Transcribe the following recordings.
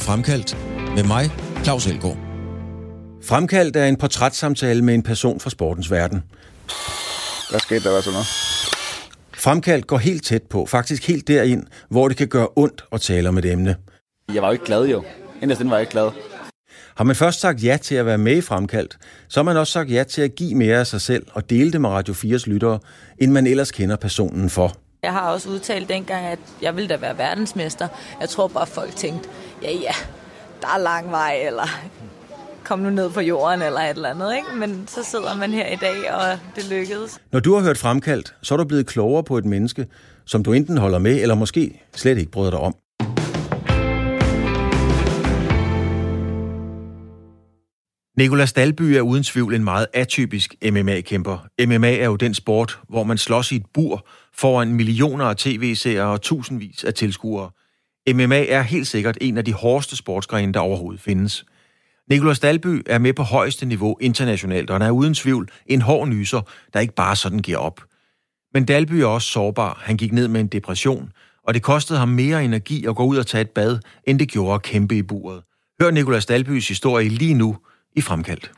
til Fremkaldt med mig, Claus Elgaard. Fremkaldt er en portrætssamtale med en person fra sportens verden. Hvad skete der, hvad så noget? Fremkaldt går helt tæt på, faktisk helt derind, hvor det kan gøre ondt at tale om et emne. Jeg var jo ikke glad jo. Inderst var jeg ikke glad. Har man først sagt ja til at være med i Fremkaldt, så har man også sagt ja til at give mere af sig selv og dele det med Radio 4's lyttere, end man ellers kender personen for. Jeg har også udtalt dengang, at jeg ville da være verdensmester. Jeg tror bare, folk tænkte, ja ja, der er lang vej, eller kom nu ned på jorden, eller et eller andet. Ikke? Men så sidder man her i dag, og det lykkedes. Når du har hørt Fremkaldt, så er du blevet klogere på et menneske, som du enten holder med, eller måske slet ikke bryder dig om. Nikolas Dalby er uden tvivl en meget atypisk MMA-kæmper. MMA er jo den sport, hvor man slås i et bur foran millioner af tv-seere og tusindvis af tilskuere. MMA er helt sikkert en af de hårdeste sportsgrene, der overhovedet findes. Nikolas Dalby er med på højeste niveau internationalt, og han er uden tvivl en hård nyser, der ikke bare sådan giver op. Men Dalby er også sårbar. Han gik ned med en depression, og det kostede ham mere energi at gå ud og tage et bad, end det gjorde at kæmpe i buret. Hør Nikolas Dalbys historie lige nu i Fremkaldt.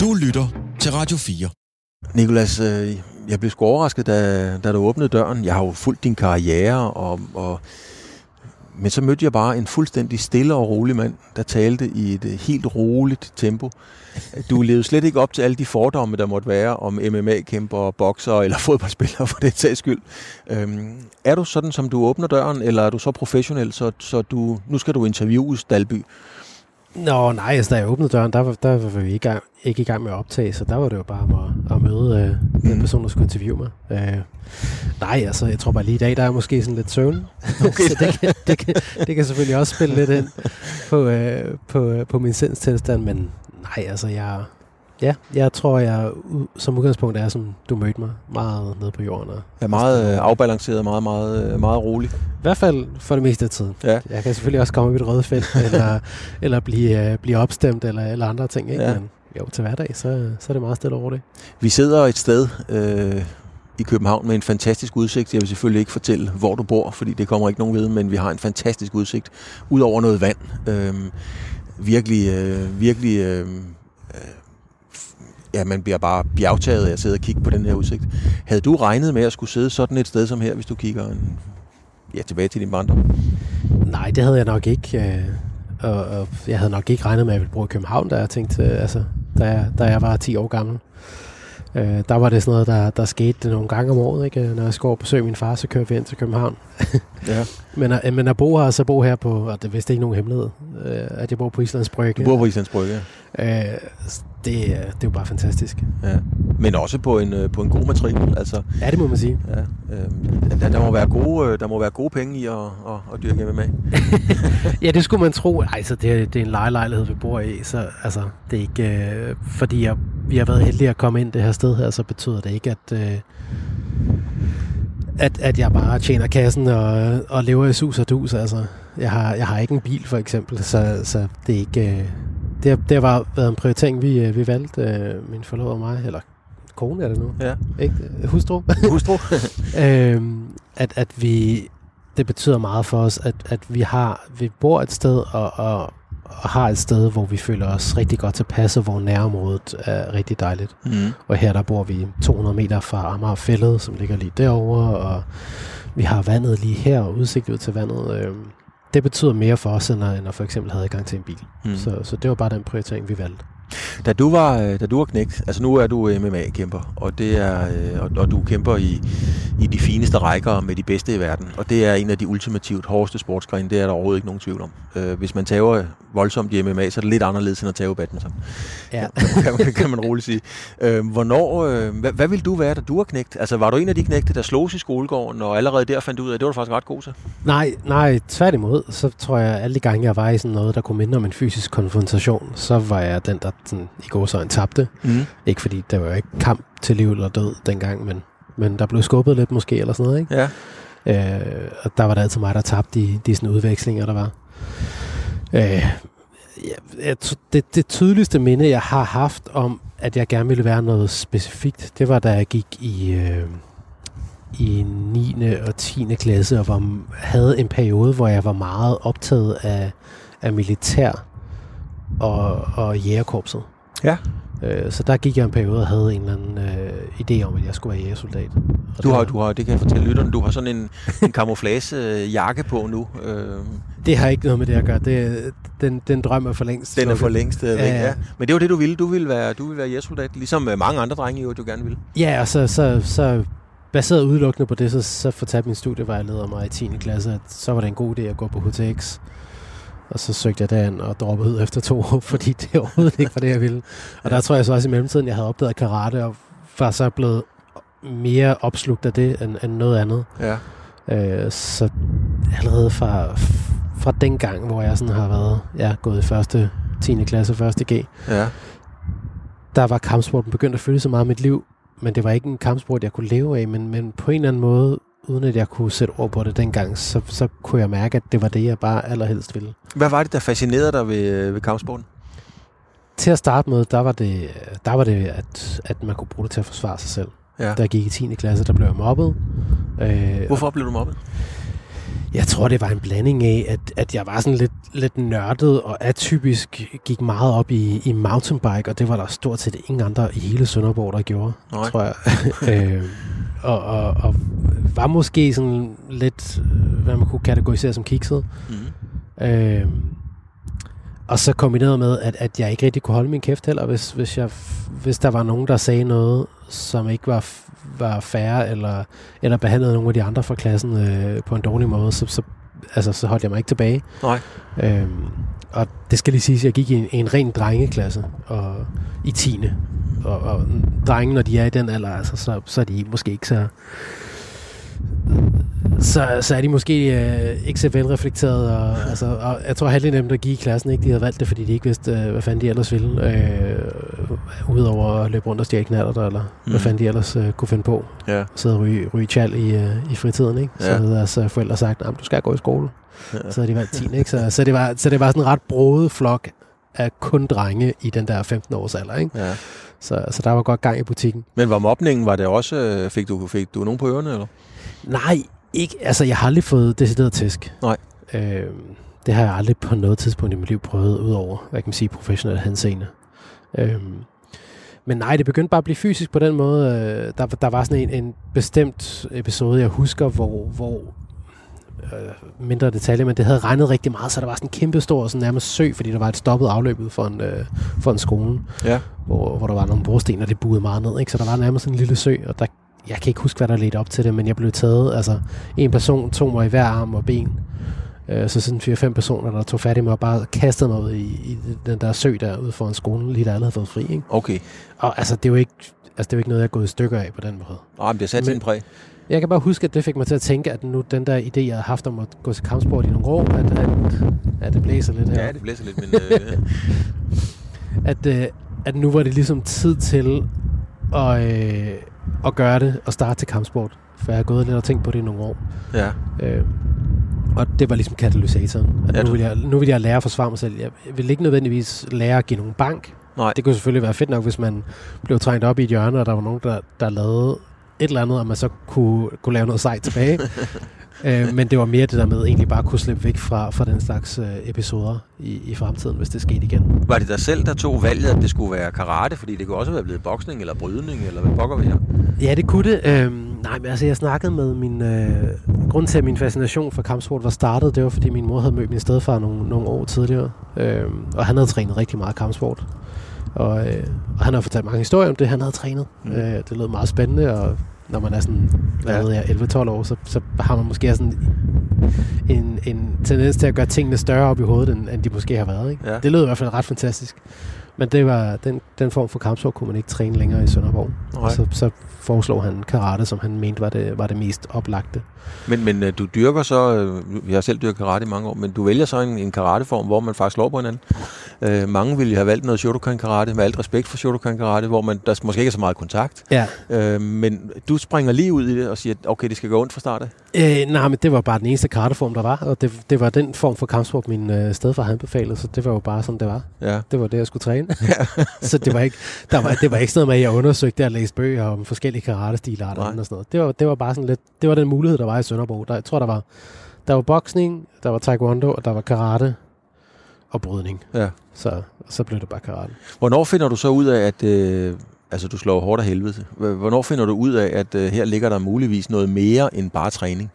Du lytter til Radio 4. Nikolas, øh, jeg blev sgu overrasket, da, da du åbnede døren. Jeg har jo fulgt din karriere, og, og, men så mødte jeg bare en fuldstændig stille og rolig mand, der talte i et øh, helt roligt tempo. Du levede slet ikke op til alle de fordomme, der måtte være om MMA-kæmper, bokser eller fodboldspillere for det sags skyld. Øhm, er du sådan, som du åbner døren, eller er du så professionel, så, så du, nu skal du interviewes, Dalby? Nå, nej, altså da jeg åbnede døren, der var, der var vi ikke, gang, ikke i gang med at optage, så der var det jo bare at, at møde øh, den mm. person, der skulle interviewe mig. Øh, nej, altså jeg tror bare lige i dag, der er måske sådan lidt søvn. Okay. så det kan, det, kan, det kan selvfølgelig også spille lidt ind på, øh, på, på min sindstilstand, men nej, altså jeg, Ja, jeg tror, jeg som udgangspunkt er, som du mødte mig, meget nede på jorden. Og er meget øh, afbalanceret, meget, meget, øh, meget rolig. I hvert fald for det meste af tiden. Ja. Jeg kan selvfølgelig også komme i et røde felt, eller, eller blive, uh, blive opstemt, eller, eller andre ting. Ikke? Ja. Men jo, til hverdag, så, så er det meget stille over det. Vi sidder et sted øh, i København med en fantastisk udsigt. Jeg vil selvfølgelig ikke fortælle, hvor du bor, fordi det kommer ikke nogen ved, men vi har en fantastisk udsigt ud over noget vand. Øh, virkelig, øh, virkelig... Øh, ja, man bliver bare bjergtaget af at sidde og kigge på den her udsigt. Havde du regnet med at skulle sidde sådan et sted som her, hvis du kigger en, ja, tilbage til din barndom? Nej, det havde jeg nok ikke. Øh, og, og jeg havde nok ikke regnet med, at jeg ville bruge København, da jeg tænkte, øh, altså, da jeg, da jeg var 10 år gammel. Øh, der var det sådan noget, der, der skete nogle gange om året. Ikke? Når jeg skulle over besøge min far, så kørte vi ind til København. ja. men, at, men at bo her, så bo her på, og det vidste ikke nogen hemmelighed, øh, at jeg bor på Islands Brygge. Du bor på Islands Brygge, ja. Øh, det, det er jo bare fantastisk. Ja. Men også på en, øh, på en god matrikel. Altså, ja, det må man sige. Ja, øh, der, der, må være gode, øh, der må være gode penge i at, at, at dyrke MMA. ja, det skulle man tro. Altså, det, er, det er en lejelejlighed, vi bor i, så altså, det er ikke... Øh, fordi jeg, vi har været heldige at komme ind det her sted her, så betyder det ikke, at... Øh, at, at jeg bare tjener kassen og, og lever i sus og dus. Altså, jeg har, jeg har ikke en bil, for eksempel, så, så det er ikke... Øh, det, har, det har været en prioritering, vi, øh, vi valgte, øh, min forlovede og mig, eller kone er det nu. Ja. Ikke? Hustru. Hustru. øhm, at, at vi, det betyder meget for os, at, at vi har, vi bor et sted og, og, og har et sted, hvor vi føler os rigtig godt tilpas, hvor nærområdet er rigtig dejligt. Mm. Og her der bor vi 200 meter fra Amagerfællet, som ligger lige derovre, og vi har vandet lige her, og udsigt ud til vandet. Øhm, det betyder mere for os, end at, end at for eksempel have adgang til en bil. Mm. Så, så det var bare den prioritering, vi valgte. Da du var, øh, da du var knægt, altså nu er du MMA-kæmper, og, det er, øh, og, og du kæmper i, i de fineste rækker med de bedste i verden, og det er en af de ultimativt hårdeste sportsgrene, det er der overhovedet ikke nogen tvivl om. Øh, hvis man tager voldsomt i MMA, så er det lidt anderledes end at tage badminton. Ja. kan, kan, kan man roligt sige. Øh, hvornår, øh, hvad, hvad ville du være, da du var knægt? Altså var du en af de knægte, der slås i skolegården, og allerede der fandt ud af, at det var du faktisk ret god til? Nej, nej, tværtimod, så tror jeg, at alle de gange, jeg var i sådan noget, der kunne minde om en fysisk konfrontation, så var jeg den, der sådan, i går så en tabte. Mm. Ikke fordi der var ikke kamp til liv eller død dengang, men, men der blev skubbet lidt måske, eller sådan noget, ikke? Ja. Øh, og der var det altid mig, der tabte de, de sådan udvekslinger, der var. Øh, ja, det, det tydeligste minde, jeg har haft om, at jeg gerne ville være noget specifikt, det var, da jeg gik i, øh, i 9. og 10. klasse, og var, havde en periode, hvor jeg var meget optaget af, af militær og, og jægerkorpset. Ja. Øh, så der gik jeg en periode og havde en eller anden øh, idé om, at jeg skulle være jægersoldat. Og Du har, du har, det kan jeg fortælle lytterne, du har sådan en, en camouflage jakke på nu. Øh, Det har ikke noget med det at gøre. Det, den, den drøm er for længst den er for længst øh, ja, ja. ja. Men det var det, du ville. Du ville være, du ville være jægersoldat, ligesom øh, mange andre drenge jo, du gerne ville. Ja, og så, så, så baseret udelukkende på det, så, så fortalte min studievejleder mig i 10. klasse, at så var det en god idé at gå på HTX. Og så søgte jeg derind og droppede ud efter to år, fordi det overhovedet ikke var det, jeg ville. Og der tror jeg så også i mellemtiden, jeg havde opdaget karate, og var så blevet mere opslugt af det, end, end noget andet. Ja. Øh, så allerede fra, fra den gang, hvor jeg sådan har været ja, gået i første 10. klasse, første G, Ja. der var kampsporten begyndt at fylde så meget af mit liv, men det var ikke en kampsport, jeg kunne leve af, men, men på en eller anden måde, uden at jeg kunne sætte ord på det dengang, så, så kunne jeg mærke, at det var det, jeg bare allerhelst ville. Hvad var det, der fascinerede dig ved, ved kampsporten? Til at starte med, der var det, der var det at, at man kunne bruge det til at forsvare sig selv. Ja. Da jeg gik i 10. klasse, der blev jeg mobbet. Øh, Hvorfor blev du mobbet? Jeg tror, det var en blanding af, at, at jeg var sådan lidt, lidt nørdet og atypisk gik meget op i, i mountainbike, og det var der stort set ingen andre i hele Sønderborg, der gjorde, Nej. tror jeg. øh, og, og, og var måske sådan lidt, hvad man kunne kategorisere som kikset. Mm. Øh, og så kombineret med, at, at jeg ikke rigtig kunne holde min kæft heller, hvis, hvis, jeg, hvis der var nogen, der sagde noget, som ikke var, var færre, eller, eller behandlede nogle af de andre fra klassen øh, på en dårlig måde, så, så, altså, så holdt jeg mig ikke tilbage. Nej. Øhm, og det skal lige siges, at jeg gik i en, en ren drengeklasse og, i 10. Og, og drenge, når de er i den alder, altså, så, så er de måske ikke så... Så, så er de måske øh, ikke så velreflekteret, og, altså, og jeg tror, halvdelen af dem, der gik i klassen, ikke, de havde valgt det, fordi de ikke vidste, øh, hvad fanden de ellers ville, øh, udover at løbe rundt og stjæle knaller der, eller mm. hvad fanden de ellers øh, kunne finde på. Ja. Sidde og ryge, ryge tjal i, øh, i fritiden, ikke? Så Ja. havde deres øh, forældre sagt, at du skal gå i skole. Ja. Så havde de valgt 10, ikke? Så, så, det var, så det var sådan en ret broet flok af kun drenge i den der 15 års alder, ikke? ja. Så, så der var godt gang i butikken. Men var mobningen, var det også, øh, fik du, fik du nogen på ørerne, eller? Nej, ikke, altså jeg har aldrig fået decideret tæsk. Nej. Øh, det har jeg aldrig på noget tidspunkt i mit liv prøvet, udover, hvad kan man sige, professionel henseende. Øh, men nej, det begyndte bare at blive fysisk på den måde. Øh, der, der var sådan en, en bestemt episode, jeg husker, hvor, hvor øh, mindre detaljer, men det havde regnet rigtig meget, så der var sådan en kæmpe stor sådan nærmest sø, fordi der var et stoppet afløb ude for en, øh, for en skole, Ja. hvor, hvor der var nogle brosten, og det buede meget ned, ikke? så der var nærmest sådan en lille sø, og der, jeg kan ikke huske, hvad der ledte op til det, men jeg blev taget, altså en person tog mig i hver arm og ben, øh, så sådan fire-fem personer, der tog fat i mig og bare kastede mig ud i, i den der sø der ude foran skolen, lige da alle havde fået fri. Ikke? Okay. Og altså, det er jo ikke, altså, det er jo ikke noget, jeg er gået i stykker af på den måde. Nej, men det satte Men- sin præg. Jeg kan bare huske, at det fik mig til at tænke, at nu den der idé, jeg havde haft om at gå til kampsport i nogle år, at, at, at det blæser lidt her. Ja, det blæser lidt, men... Øh, at, øh, at nu var det ligesom tid til at, øh, at gøre det og starte til kampsport. For jeg har gået lidt og tænkt på det i nogle år. ja. Øh, og det var ligesom katalysatoren. At Ja, nu, vil jeg, nu vil jeg lære at forsvare mig selv. Jeg vil ikke nødvendigvis lære at give nogen bank. Nej. Det kunne selvfølgelig være fedt nok, hvis man blev trængt op i et hjørne, og der var nogen, der, der lavede et eller andet, og man så kunne, kunne lave noget sejt tilbage. øh, men det var mere det der med egentlig bare at kunne slippe væk fra, fra den slags øh, episoder i, i fremtiden, hvis det skete igen. Var det dig selv, der tog valget, at det skulle være karate? Fordi det kunne også være blevet boksning eller brydning, eller hvad pokker ved jeg? Ja, det kunne det. Øhm, nej, men altså, jeg snakkede med min... Øh, grund til, at min fascination for kampsport var startet, det var, fordi min mor havde mødt min stedfar nogle, nogle år tidligere. Øhm, og han havde trænet rigtig meget kampsport. Og, øh, og han har fortalt mange historier om det, han havde trænet. Mm. Øh, det lød meget spændende, og når man er sådan, hvad Ja. ved jeg, 11-12 år, så, så har man måske sådan en, en tendens til at gøre tingene større op i hovedet, end, end de måske har været. Ikke? Ja. Det lød i hvert fald ret fantastisk. Men det var, den, den form for kampsport kunne man ikke træne længere i Sønderborg. Nej. Og så, så foreslog han karate, som han mente var det, var det mest oplagte. Men, men øh, du dyrker så, øh, jeg har selv dyrket karate i mange år, men du vælger så en, en karateform, hvor man faktisk slår på hinanden. Øh, mange ville have valgt noget Shotokan karate, med alt respekt for Shotokan karate, hvor man, der måske ikke er så meget kontakt. Ja. Øh, men du springer lige ud i det og siger, okay, det skal gå ondt fra start af. Øh, nej, men det var bare den eneste karateform, der var, og det, det var den form for kampsport, min øh, stedfar havde anbefalet, så det var jo bare sådan, det var. Ja. Det var det, jeg skulle træne. træne. så det var, ikke, der var, det var ikke sådan noget med, at jeg undersøgte at læse bøger om forskellige karatestilarter og sådan noget. Det var, det var bare sådan lidt, det var den mulighed, der var i Sønderborg. Der, jeg tror, der var, der var boksning, der var taekwondo, og der var karate og brydning. Ja. Så, så blev det bare karate. Hvornår finder du så ud af, at øh, altså, du slår hårdt af helvede? Hvornår finder du ud af, at øh, her ligger der muligvis noget mere end bare træning?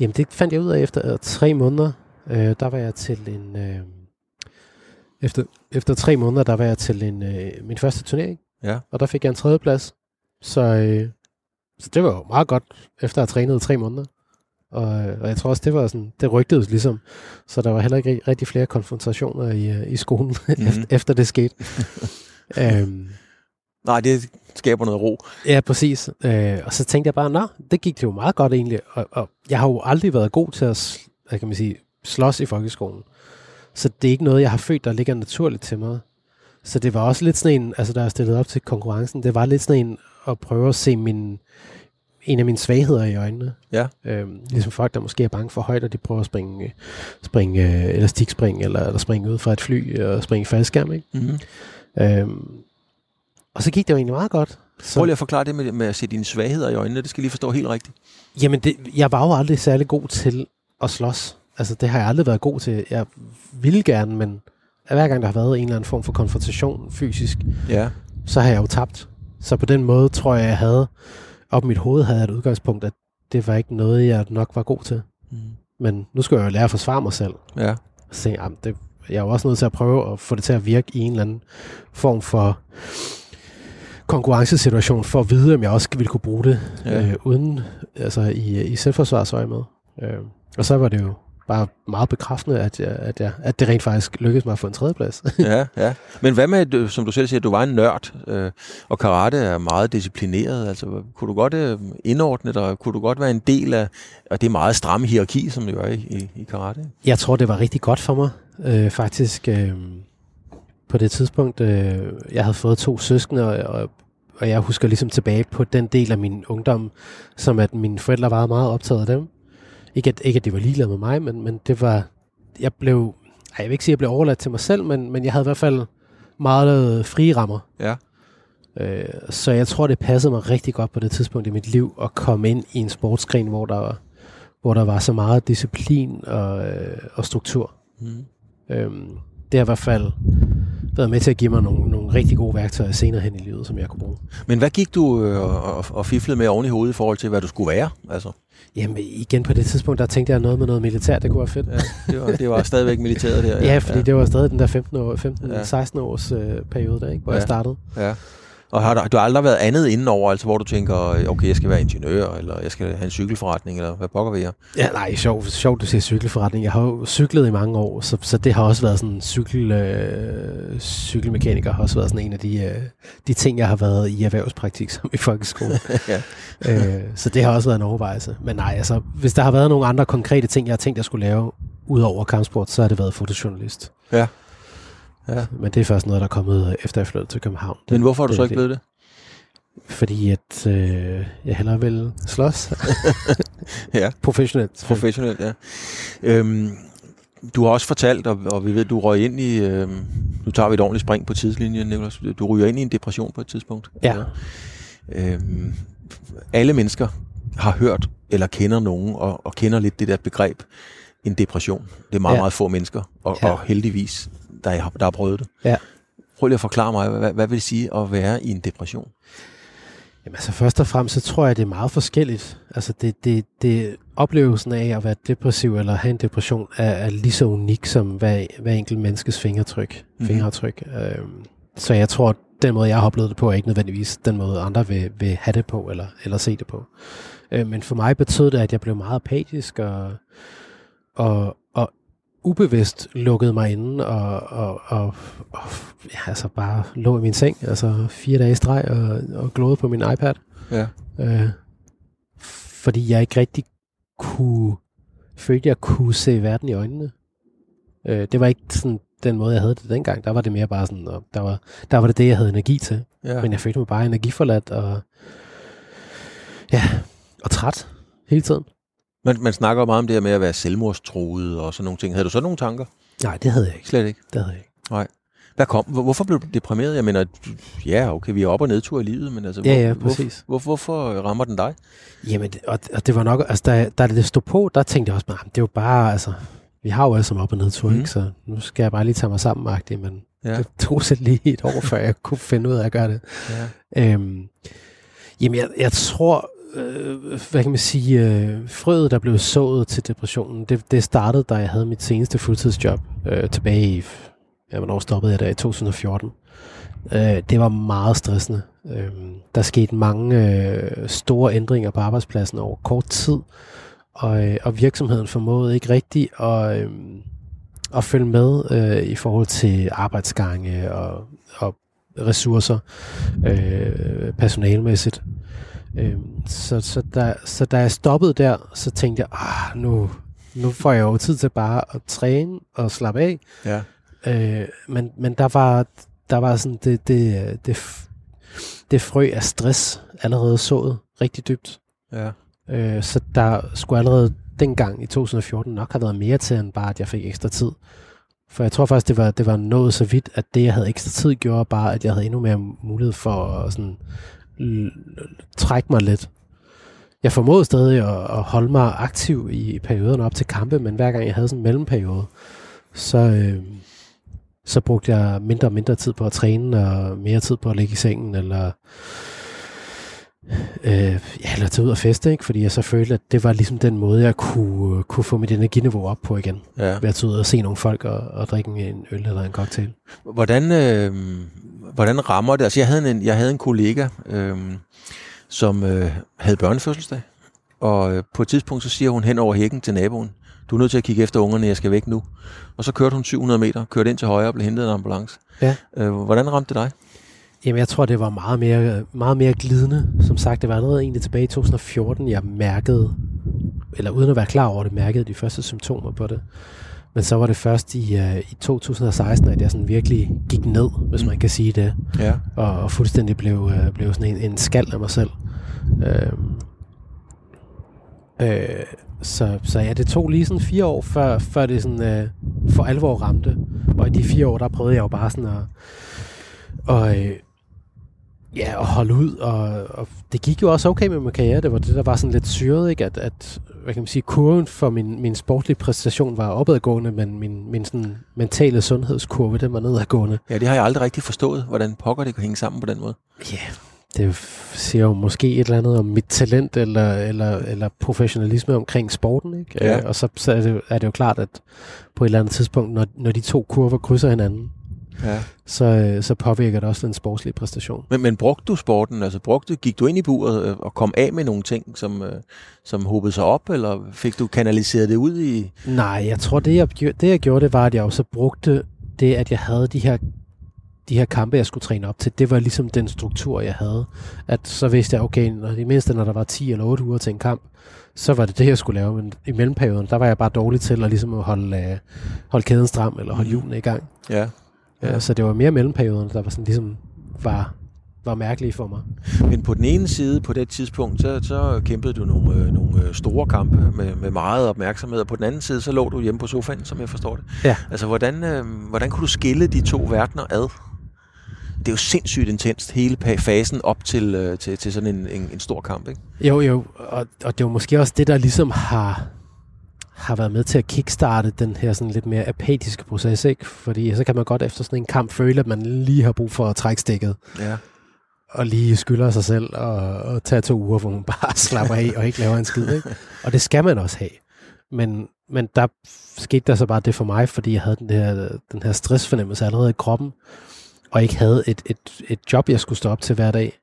Jamen, det fandt jeg ud af efter øh, tre måneder. Øh, der var jeg til en... Øh, efter, efter tre måneder, der var jeg til en, øh, min første turnering. Ja. Og der fik jeg en tredjeplads. Så, øh, så det var jo meget godt, efter at have trænet i tre måneder. Og, øh, og jeg tror også, det var sådan, det rygtedes ligesom. Så der var heller ikke rigtig flere konfrontationer i, øh, i skolen, mm-hmm. efter, det skete. øhm, Nej, det skaber noget ro. Ja, præcis. Øh, og så tænkte jeg bare, nå, det gik det jo meget godt egentlig. Og, og jeg har jo aldrig været god til at hvad kan man sige, slås i folkeskolen. Så det er ikke noget, jeg har følt, der ligger naturligt til mig. Så det var også lidt sådan en, altså der er stillet op til konkurrencen, det var lidt sådan en at prøve at se min, en af mine svagheder i øjnene. Ja. Øhm, ligesom folk, der måske er bange for højt, og de prøver at springe, springe øh, elastikspring, eller, eller springe ud fra et fly, og springe faldskærm, ikke? Mm-hmm. Øhm, og så gik det jo egentlig meget godt. Så, Prøv lige at forklare det med, med at se dine svagheder i øjnene. Det skal lige forstå helt rigtigt. Jamen, det, jeg var jo aldrig særlig god til at slås. Altså, det har jeg aldrig været god til. Jeg ville gerne, men hver gang der har været en eller anden form for konfrontation fysisk, ja. så har jeg jo tabt. Så på den måde tror jeg, jeg havde, op i mit hoved havde jeg et udgangspunkt, at det var ikke noget, jeg nok var god til. Mm. Men nu skal jeg jo lære at forsvare mig selv. Ja. Så tænkte jeg, det, jeg er jo også nødt til at prøve at få det til at virke i en eller anden form for konkurrencesituation, for at vide, om jeg også ville kunne bruge det ja. øh, uden, altså i, i selvforsvarsøje med. Øh, og så var det jo bare meget bekræftende, at, jeg, at, jeg, at det rent faktisk lykkedes mig at få en tredjeplads. ja, ja. Men hvad med, som du selv siger, du var en nørd, øh, og karate er meget disciplineret. Altså, kunne du godt øh, indordne dig? Kunne du godt være en del af, af det meget stramme hierarki, som det er i, i, i karate? Jeg tror, det var rigtig godt for mig, øh, faktisk. Øh, på det tidspunkt, øh, jeg havde fået to søskende, og, og, og jeg husker ligesom tilbage på den del af min ungdom, som at mine forældre var meget optaget af dem. Ikke at, ikke at det var ligeglade med mig, men, men det var, jeg blev, jeg vil ikke sige, at jeg blev overladt til mig selv, men, men jeg havde i hvert fald meget frie rammer. Ja. Øh, så jeg tror, det passede mig rigtig godt på det tidspunkt i mit liv at komme ind i en sportsgren, hvor der var, hvor der var så meget disciplin og, øh, og struktur. Mm. Øhm, det har i hvert fald været med til at give mig nogle, nogle rigtig gode værktøjer senere hen i livet, som jeg kunne bruge. Men hvad gik du øh, og, og fiflede med oven i hovedet i forhold til, hvad du skulle være? Altså? Jamen igen på det tidspunkt, der tænkte jeg noget med noget militær, det kunne være fedt. Ja, det, var, det var stadigvæk militæret der. Ja, ja fordi ja. det var stadig den der 15 år, 15, ja. 16 års øh, periode der, ikke, hvor ja. jeg startede. Ja. Og har du, du har aldrig været andet indenover, altså hvor du tænker, okay, jeg skal være ingeniør, eller jeg skal have en cykelforretning, eller hvad pokker vi her? Ja, nej, sjovt, sjov, du siger cykelforretning. Jeg har jo cyklet i mange år, så, så det har også været sådan, cykel, øh, cykelmekaniker har også været sådan en af de, øh, de ting, jeg har været i erhvervspraktik som i folkeskole. ja. øh, så det har også været en overvejelse. Men nej, altså, hvis der har været nogle andre konkrete ting, jeg har tænkt, jeg skulle lave, ud over kampsport, så har det været fotojournalist. Ja. Ja. Men det er først noget, der er kommet efter jeg flyttede til København. Men hvorfor har du så ikke blevet det? Fordi at øh, jeg hellere vil slås. ja. Professionelt. Professionelt, ja. Øhm, du har også fortalt, og, og vi ved, du røg ind i, øh, nu tager vi et ordentligt spring på tidslinjen, Nicolas. Du ryger ind i en depression på et tidspunkt. Ja. Øhm, alle mennesker har hørt eller kender nogen, og, og kender lidt det der begreb, en depression. Det er meget, ja. meget få mennesker, og, ja. og heldigvis der, er, der har prøvet det. Ja. Prøv lige at forklare mig, hvad, hvad vil det sige at være i en depression? Jamen altså først og fremmest, så tror jeg, det er meget forskelligt. Altså det, det, det oplevelsen af at være depressiv eller have en depression er, er lige så unik som hver, hver enkelt menneskes fingertryk. Mm-hmm. fingertryk. Øhm, så jeg tror, den måde, jeg har oplevet det på, er ikke nødvendigvis den måde, andre vil, vil have det på eller, eller se det på. Øh, men for mig betød det, at jeg blev meget apatisk og, og, og ubevidst lukkede mig inde og, og, og, og ja, altså bare lå i min seng, altså fire dage i streg og, og glåede på min iPad. Ja. Øh, fordi jeg ikke rigtig kunne, følte jeg kunne se verden i øjnene. Øh, det var ikke sådan den måde, jeg havde det dengang. Der var det mere bare sådan, og der var, der var det det, jeg havde energi til. Ja. Men jeg følte mig bare energiforladt og, ja, og træt hele tiden. Man, man snakker meget om det her med at være selvmordstroet og sådan nogle ting. Havde du så nogle tanker? Nej, det havde jeg ikke. Slet ikke? Det havde jeg ikke. Nej. Hvad kom? Hvor- Hvorfor blev du deprimeret? Jeg mener, ja, okay, vi er op- og nedtur i livet, men altså, Ja, ja, hvor, præcis. Hvor, hvor, hvorfor rammer den dig? Jamen, og, og det var nok, altså da, da det stod på, der tænkte jeg også bare, det er jo bare, altså, vi har jo alle sammen op og nedtur, Mhm. mm. ikke? Så nu skal jeg bare lige tage mig sammen, agtigt, men Ja. ja. det tog sig lige et år, før jeg kunne finde ud af at gøre det. Ja. Øhm, jamen, jeg, jeg tror, øh, hvad kan man sige, øh, frøet, der blev sået til depressionen, det, det startede, da jeg havde mit seneste fuldtidsjob øh, tilbage i, ja, hvornår stoppede jeg der, i 2014. Øh, det var meget stressende. Øh, der skete mange øh, store ændringer på arbejdspladsen over kort tid, og, øh, og virksomheden formåede ikke rigtigt at, øh, at følge med øh, i forhold til arbejdsgange og, og ressourcer øh, personalmæssigt. Øh, så, så, da, så da jeg stoppede der, så tænkte jeg, ah, nu, nu får jeg jo tid til bare at træne og slappe af. Ja. Øh, men, men der var, der var sådan det, det, det, det frø af stress allerede sået rigtig dybt. Ja. Øh, så der skulle allerede dengang i 2014 nok have været mere til, end bare at jeg fik ekstra tid. For jeg tror faktisk, det var, det var nået så vidt, at det, jeg havde ekstra tid, gjorde bare, at jeg havde endnu mere mulighed for at sådan, trække mig lidt. Jeg formåede stadig at, at holde mig aktiv i, perioderne op til kampe, men hver gang jeg havde sådan en mellemperiode, så, øh, så brugte jeg mindre og mindre tid på at træne, og mere tid på at ligge i sengen, eller, øh, ja, eller tage ud og feste, ikke? fordi jeg så følte, at det var ligesom den måde, jeg kunne, kunne få mit energiniveau op på igen. ja. Ved at tage ud og se nogle folk og, og drikke en øl eller en cocktail. Hvordan, øh, hvordan rammer det? Altså, jeg havde en, jeg havde en kollega, øh, som øh, havde børnefødselsdag, og øh, på et tidspunkt så siger hun hen over hækken til naboen, du er nødt til at kigge efter ungerne, jeg skal væk nu. Og så kørte hun 700 meter, kørte ind til højre og blev hentet af en ambulance. Ja. Øh, hvordan ramte det dig? Jamen, jeg tror, det var meget mere, meget mere glidende. Som sagt, det var allerede egentlig tilbage i 2014, jeg mærkede, eller uden at være klar over det, mærkede de første symptomer på det. Men så var det først i, uh, i 2016, at jeg sådan virkelig gik ned, hvis man kan sige det. Ja. og, og fuldstændig blev, øh, blev sådan en, en skald af mig selv. Øhm, øh, så, så ja, det tog lige sådan fire år, før, før det sådan øh, for alvor ramte. Og i de fire år, der prøvede jeg jo bare sådan at, og, øh, ja, at holde ud, og, og det gik jo også okay med min karriere. Det var det, der var sådan lidt syret, ikke? At, at hvad kan man sige, kurven for min, min sportlige præstation var opadgående, men min, min sådan mentale sundhedskurve, den var nedadgående. ja, det har jeg aldrig rigtig forstået, hvordan pokker det kan hænge sammen på den måde. Ja, det siger jo måske et eller andet om mit talent eller, eller, eller professionalisme omkring sporten. Ikke? Ja. Øh, Og så, så er, det, er det jo klart, at på et eller andet tidspunkt, når, når de to kurver krydser hinanden, Ja. så, øh, så påvirker det også den sportslige præstation. Men, men brugte du sporten? Altså brugte, gik du ind i buret øh, og kom af med nogle ting, som, øh, som hobede sig op, eller fik du kanaliseret det ud i... Nej, jeg tror, det jeg, det jeg gjorde, det var, at jeg også brugte det, at jeg havde de her, de her kampe, jeg skulle træne op til. Det var ligesom den struktur, jeg havde. At så vidste jeg, okay, når det mindste, når der var 10 eller 8 uger til en kamp, så var det det, jeg skulle lave. Men i mellemperioden, der var jeg bare dårlig til at, ligesom at holde, holde kæden stram eller holde hjulene i gang. Ja. Ja. Så det var mere mellemperioden, der var sådan ligesom var, var mærkelige for mig. Men på den ene side, på det tidspunkt, så, så kæmpede du nogle, øh, nogle øh, store kampe med, med meget opmærksomhed, og på den anden side, så lå du hjemme på sofaen, som jeg forstår det. Ja. Altså, hvordan, øh, hvordan kunne du skille de to verdener ad? Det er jo sindssygt intenst, hele fasen op til, øh, til, til sådan en, en, en stor kamp, ikke? Jo, jo, og, og det var måske også det, der ligesom har, har været med til at kickstarte den her sådan lidt mere apatiske proces, ikke? Fordi så kan man godt efter sådan en kamp føle, at man lige har brug for at trække stikket, Ja. og lige skylder sig selv og, og tage to uger, hvor man bare slapper af og ikke laver en skid, ikke? Og det skal man også have. Men, men der skete der så bare det for mig, fordi jeg havde den her, den her stressfornemmelse allerede i kroppen, og ikke havde et, et, et job, jeg skulle stå op til hver dag.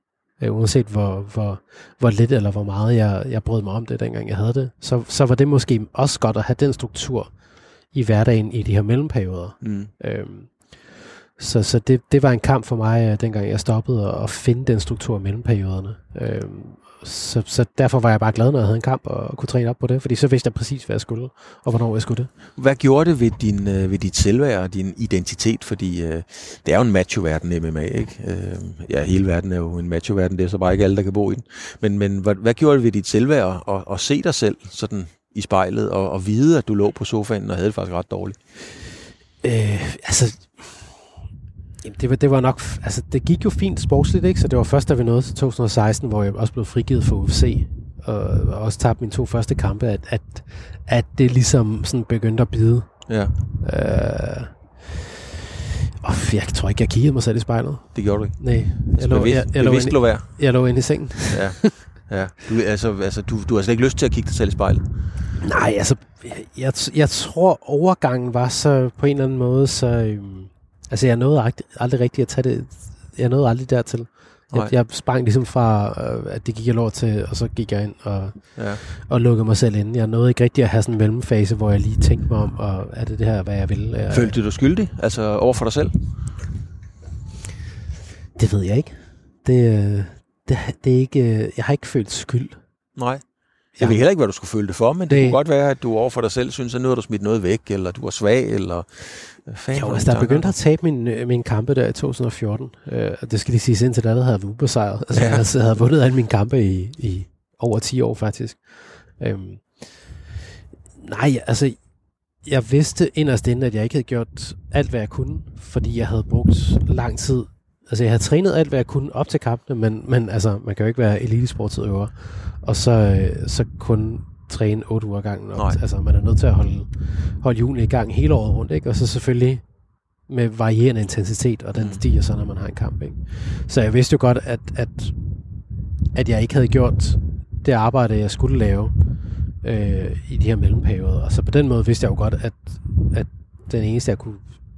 Øh, uanset hvor, hvor, hvor lidt eller hvor meget jeg, jeg brød mig om det, dengang jeg havde det, så, så var det måske også godt at have den struktur i hverdagen i de her mellemperioder. Mm. Øhm, så så det, det var en kamp for mig, øh, dengang jeg stoppede at, finde den struktur mellem perioderne. Øhm, så, så derfor var jeg bare glad, når jeg havde en kamp og, og kunne træne op på det, fordi så vidste jeg præcis, hvad jeg skulle, og hvornår jeg skulle det. Hvad gjorde det ved, din, øh, ved dit selvværd og din identitet? Fordi øh, det er jo en macho-verden, MMA, ikke? Øh, ja, hele verden er jo en macho-verden, det er så bare ikke alle, der kan bo i den. Men, men hvad, hvad gjorde det ved dit selvværd at, at se dig selv sådan i spejlet og, og vide, at du lå på sofaen og havde det faktisk ret dårligt? Øh, altså, Jamen, det var, det var nok, altså det gik jo fint sportsligt, ikke? Så det var først, da vi nåede til 2016, hvor jeg også blev frigivet for UFC, og, og også tabte mine to første kampe, at, at, at det ligesom sådan begyndte at bide. Ja, Øh, og jeg tror ikke, jeg kiggede mig selv i spejlet. det gjorde du ikke. Nej, jeg lå, bevidst, jeg, jeg, lå bevidst inde, lå være. jeg lå inde i sengen. Ja. Ja, du, altså, altså, du, du har slet ikke lyst til at kigge dig selv i spejlet. Nej, altså, jeg, jeg tror, overgangen var så på en eller anden måde, så... Øhm, altså, jeg nåede aldrig, aldrig rigtigt at tage det... Jeg nåede aldrig dertil. Nej. Jeg, jeg sprang ligesom fra, øh, at det gik jeg lov til, og så gik jeg ind og, Ja. og lukkede mig selv ind. Jeg nåede ikke rigtig at have sådan en mellemfase, hvor jeg lige tænkte mig om, og er det det her, hvad jeg vil? Jeg, Følte du dig skyldig? Altså over for dig selv? Det ved jeg ikke. Det, øh, det, det er ikke... øh, Jeg har ikke følt skyld. Nej. Jeg ved heller ikke, hvad du skulle føle det for, men det, det kunne godt være, at du over for dig selv synes, at nu har du smidt noget væk, eller du var svag, eller... Fanden Jo, altså, der begyndte at tabe min, øh, min kampe der i 2014. Øh, og det skal lige siges, indtil da der havde jeg ubesejret. Altså, Ja. ja. jeg havde vundet alle mine kampe i, i over 10 år, faktisk. Øhm, nej, altså, jeg vidste inderst inde, at jeg ikke havde gjort alt, hvad jeg kunne, fordi jeg havde brugt lang tid. Altså, jeg havde trænet alt, hvad jeg kunne op til kampene, men, men altså, man kan jo ikke være elitesportsudøver, og så, øh, så kun træne 8 uger gangen. Og, Nej. altså, man er nødt til at holde, holde julen i gang hele året rundt, ikke? Og så selvfølgelig med varierende intensitet, og den mm. stiger så, når man har en kamp, ikke? Så jeg vidste jo godt, at, at, at jeg ikke havde gjort det arbejde, jeg skulle lave øh, i de her mellemperioder. Og så på den måde vidste jeg jo godt, at, at den eneste, jeg kunne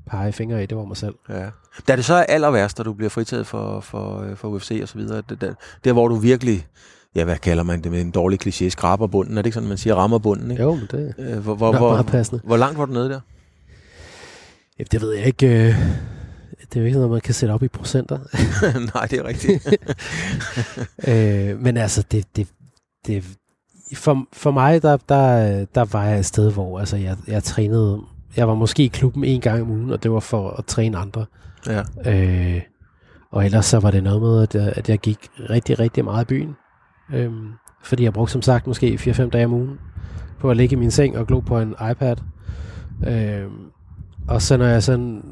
pege fingre i, det var mig selv. Ja. Da det så er aller værst, da du bliver fritaget for, for, øh, for UFC og så videre, det, der, der hvor du virkelig, ja hvad kalder man det med en dårlig kliché, skraber bunden, er det ikke sådan, man siger, rammer bunden, ikke? Jo, men det Øh, hvor, hvor, hvor, meget passende. hvor langt var du nede der? Ja, det ved jeg ikke. øh, Det er jo ikke noget, man kan sætte op i procenter. Nej, det er rigtigt. øh, men altså, det, det, det, for, for mig, der, der, der var jeg et sted, hvor altså, jeg, jeg trænede, jeg var måske i klubben en gang om ugen, og det var for at træne andre. ja. Øh, og ellers så var det noget med, at jeg, at jeg gik rigtig, rigtig meget i byen. Øhm, fordi jeg brugte som sagt måske 4-5 dage om ugen på at ligge i min seng og glo på en iPad. Øhm, og så når jeg sådan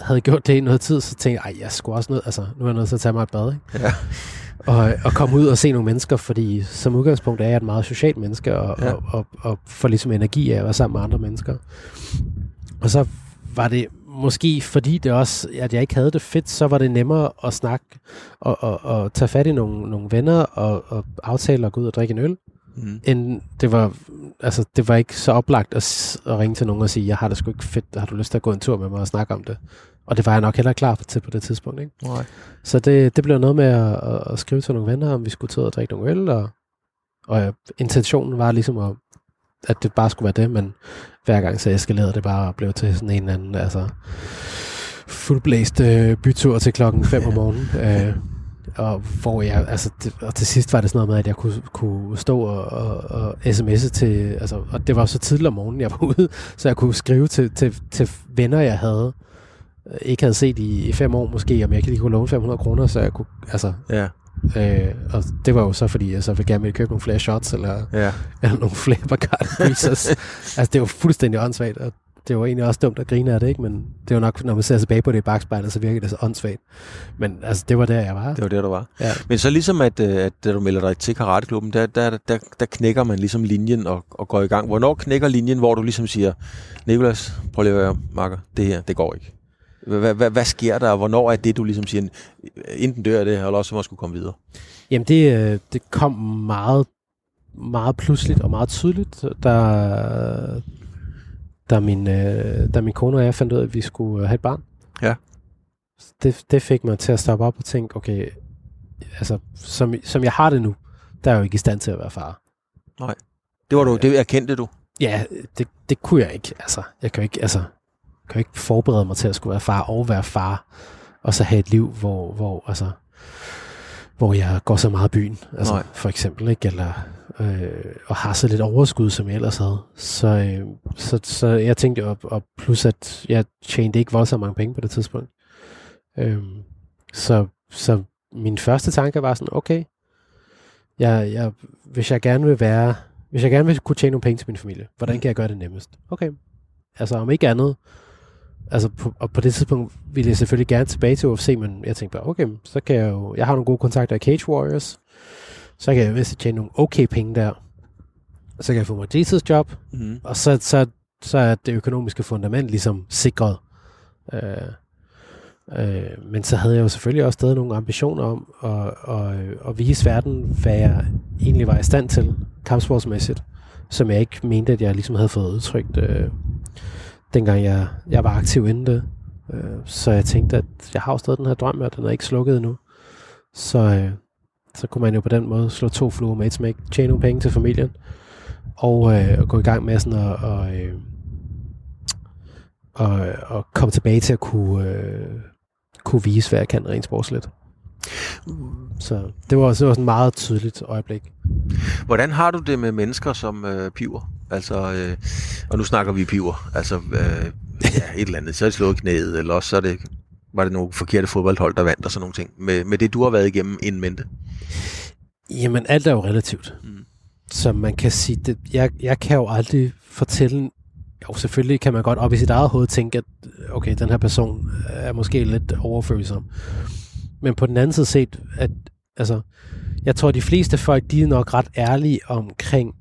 havde gjort det i noget tid, så tænkte jeg, ej, jeg skulle også nødt, altså nu er jeg nødt til at tage mig et bad, ikke? Ja. Og, og komme ud og se nogle mennesker, fordi som udgangspunkt er jeg et meget socialt menneske, og, Ja. og, og, og får ligesom energi af at være sammen med andre mennesker. Og så var det måske, fordi det også, at jeg ikke havde det fedt, så var det nemmere at snakke og, og, og tage fat i nogle, nogle venner og, og aftale at gå ud og drikke en øl, Mm. end det var, altså det var ikke så oplagt at, at ringe til nogen og sige, jeg har det sgu ikke fedt, har du lyst til at gå en tur med mig og snakke om det? Og det var jeg nok heller klar til på det tidspunkt, ikke? Nej. Så det, det blev noget med at, at, at skrive til nogle venner, om vi skulle tage og drikke nogle øl, og, og ja, intentionen var ligesom, at, at det bare skulle være det, men hver gang så eskalerede det bare og blev til sådan en eller anden, altså fuldblæst øh, bytur til klokken 5 om morgenen. Øh, og hvor jeg, altså, det, og til sidst var det sådan noget med, at jeg kunne, kunne stå og, og, og sms'e til, altså, og det var så tidligt om morgenen, jeg var ude, så jeg kunne skrive til, til, til venner, jeg havde, ikke havde set i, i fem år måske, om jeg ikke lige kunne låne 500 kroner, så jeg kunne, altså, Ja. øh, og det var jo så, fordi jeg så ville gerne ville købe nogle flere shots, eller, Ja. eller nogle flere Bacardi Breezers. altså, det var fuldstændig åndssvagt, og det var egentlig også dumt at grine af det, ikke? Men det jo nok, når man ser tilbage på det i bagspejlet, så virker det så åndssvagt. Men altså, det var der, jeg var. Det var der, du var. Ja. Men så ligesom, at, øh, at da du melder dig til karateklubben, der, der, der, der knækker man ligesom linjen og, og går i gang. Hvornår knækker linjen, hvor du ligesom siger, Nikolas, prøv lige at høre, Marker, det her, det går ikke. Hvad, hvad, hvad sker der, og hvornår er det, du ligesom siger, enten dør det eller også så må skulle komme videre? Jamen, det, øh, det kom meget, meget pludseligt og meget tydeligt, da, da, min, øh, da min kone og jeg fandt ud af, at vi skulle øh, have et barn. Ja. Det, det fik mig til at stoppe op og tænke, okay, altså, som, som jeg har det nu, der er jeg jo ikke i stand til at være far. Det var du, det erkendte du. Ja, det, det kunne jeg ikke. Altså, jeg kan ikke, altså, kan jo ikke forberede mig til at skulle være far og være far, og så have et liv, hvor, hvor, altså, hvor jeg går så meget i byen, altså, Nej. for eksempel, ikke? Eller, øh, og har så lidt overskud, som jeg ellers havde. Så, øh, så, så jeg tænkte, og, og plus at jeg tjente ikke voldsomt mange penge på det tidspunkt. Øh, så, så min første tanke var sådan, okay, jeg, jeg, hvis jeg gerne vil være, hvis jeg gerne vil kunne tjene nogle penge til min familie, hvordan kan jeg gøre det nemmest? Okay, altså om ikke andet, altså på, og på det tidspunkt ville jeg selvfølgelig gerne tilbage til UFC, men jeg tænkte bare, okay, så kan jeg jo, jeg har nogle gode kontakter i Cage Warriors, så kan jeg vist tjene nogle okay penge der. Så kan jeg få mig Jesus job, Mm. og så, så, så er det økonomiske fundament ligesom sikret. Øh, øh, men så havde jeg jo selvfølgelig også stadig nogle ambitioner om at, at, at vise verden, hvad jeg egentlig var i stand til, kampsportsmæssigt, som jeg ikke mente, at jeg ligesom havde fået udtrykt, øh, dengang jeg, jeg var aktiv inden det. Øh, så jeg tænkte, at jeg har jo stadig den her drøm, og den er ikke slukket endnu. Så, øh, så kunne man jo på den måde slå to fluer med et smæk, tjene nogle penge til familien, og, øh, og gå i gang med sådan at, og, øh, og, og komme tilbage til at kunne, øh, kunne vise, hvad jeg kan rent sportsligt. Så det var, sådan et meget tydeligt øjeblik. Hvordan har du det med mennesker som øh, piver? Altså, øh, og nu snakker vi piver. Altså, øh, ja, et eller andet. Så er det slået knæet, eller også så er det, var det nogle forkerte fodboldhold, der vandt og sådan nogle ting. Med, med det, du har været igennem inden mente. Jamen, alt er jo relativt. Mm. Så man kan sige, det, jeg, jeg kan jo aldrig fortælle, jo selvfølgelig kan man godt op i sit eget hoved tænke, at okay, den her person er måske lidt overfølsom. Men på den anden side set, at altså, jeg tror, de fleste folk, de er nok ret ærlige omkring,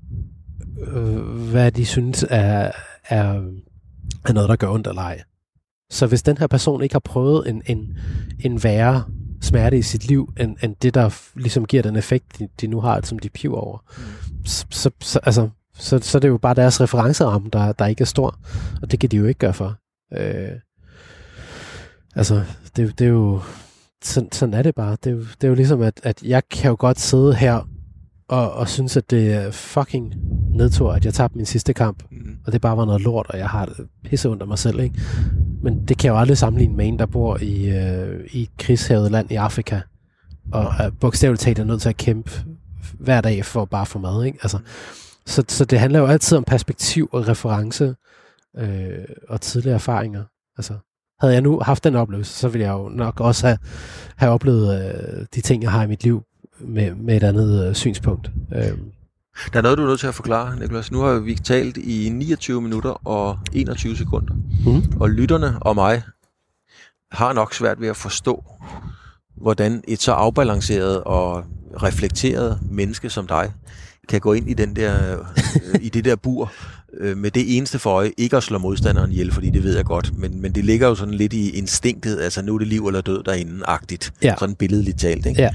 øh, hvad de synes er, er, er noget, der gør ondt eller ej. Så hvis den her person ikke har prøvet en, en, en værre smerte i sit liv, end, end det, der ligesom giver den effekt, de, de nu har, som de piver over, mm. så, så, så, altså, så, så er det jo bare deres referenceramme, der, der ikke er stor, og det kan de jo ikke gøre for. Øh, altså, det, det er jo, sådan, sådan er det bare. Det er jo, det er jo ligesom, at, at jeg kan jo godt sidde her og, og synes, at det er fucking nedtur, at jeg tabte min sidste kamp, Mm. og det bare var noget lort, og jeg har det pisse under mig selv, ikke? Men det kan jeg jo aldrig sammenligne med en, der bor i, øh, i et krigshavet land i Afrika, og er bogstaveligt talt er nødt til at kæmpe hver dag for bare få mad, ikke? Altså, så, så det handler jo altid om perspektiv og reference øh, og tidligere erfaringer. Altså, havde jeg nu haft den oplevelse, så ville jeg jo nok også have, have oplevet øh, de ting, jeg har i mit liv med, med et andet øh, synspunkt. Øh, Der er noget, du er nødt til at forklare, Niklas. Nu har vi talt i 29 minutter og 21 sekunder. mm. Og lytterne og mig har nok svært ved at forstå, hvordan et så afbalanceret og reflekteret menneske som dig kan gå ind i den der øh, i det der bur øh, med det eneste for øje, ikke at slå modstanderen ihjel, fordi det ved jeg godt, men, men det ligger jo sådan lidt i instinktet, altså nu er det liv eller død derinde-agtigt, Ja. sådan billedligt talt, ikke? Ja.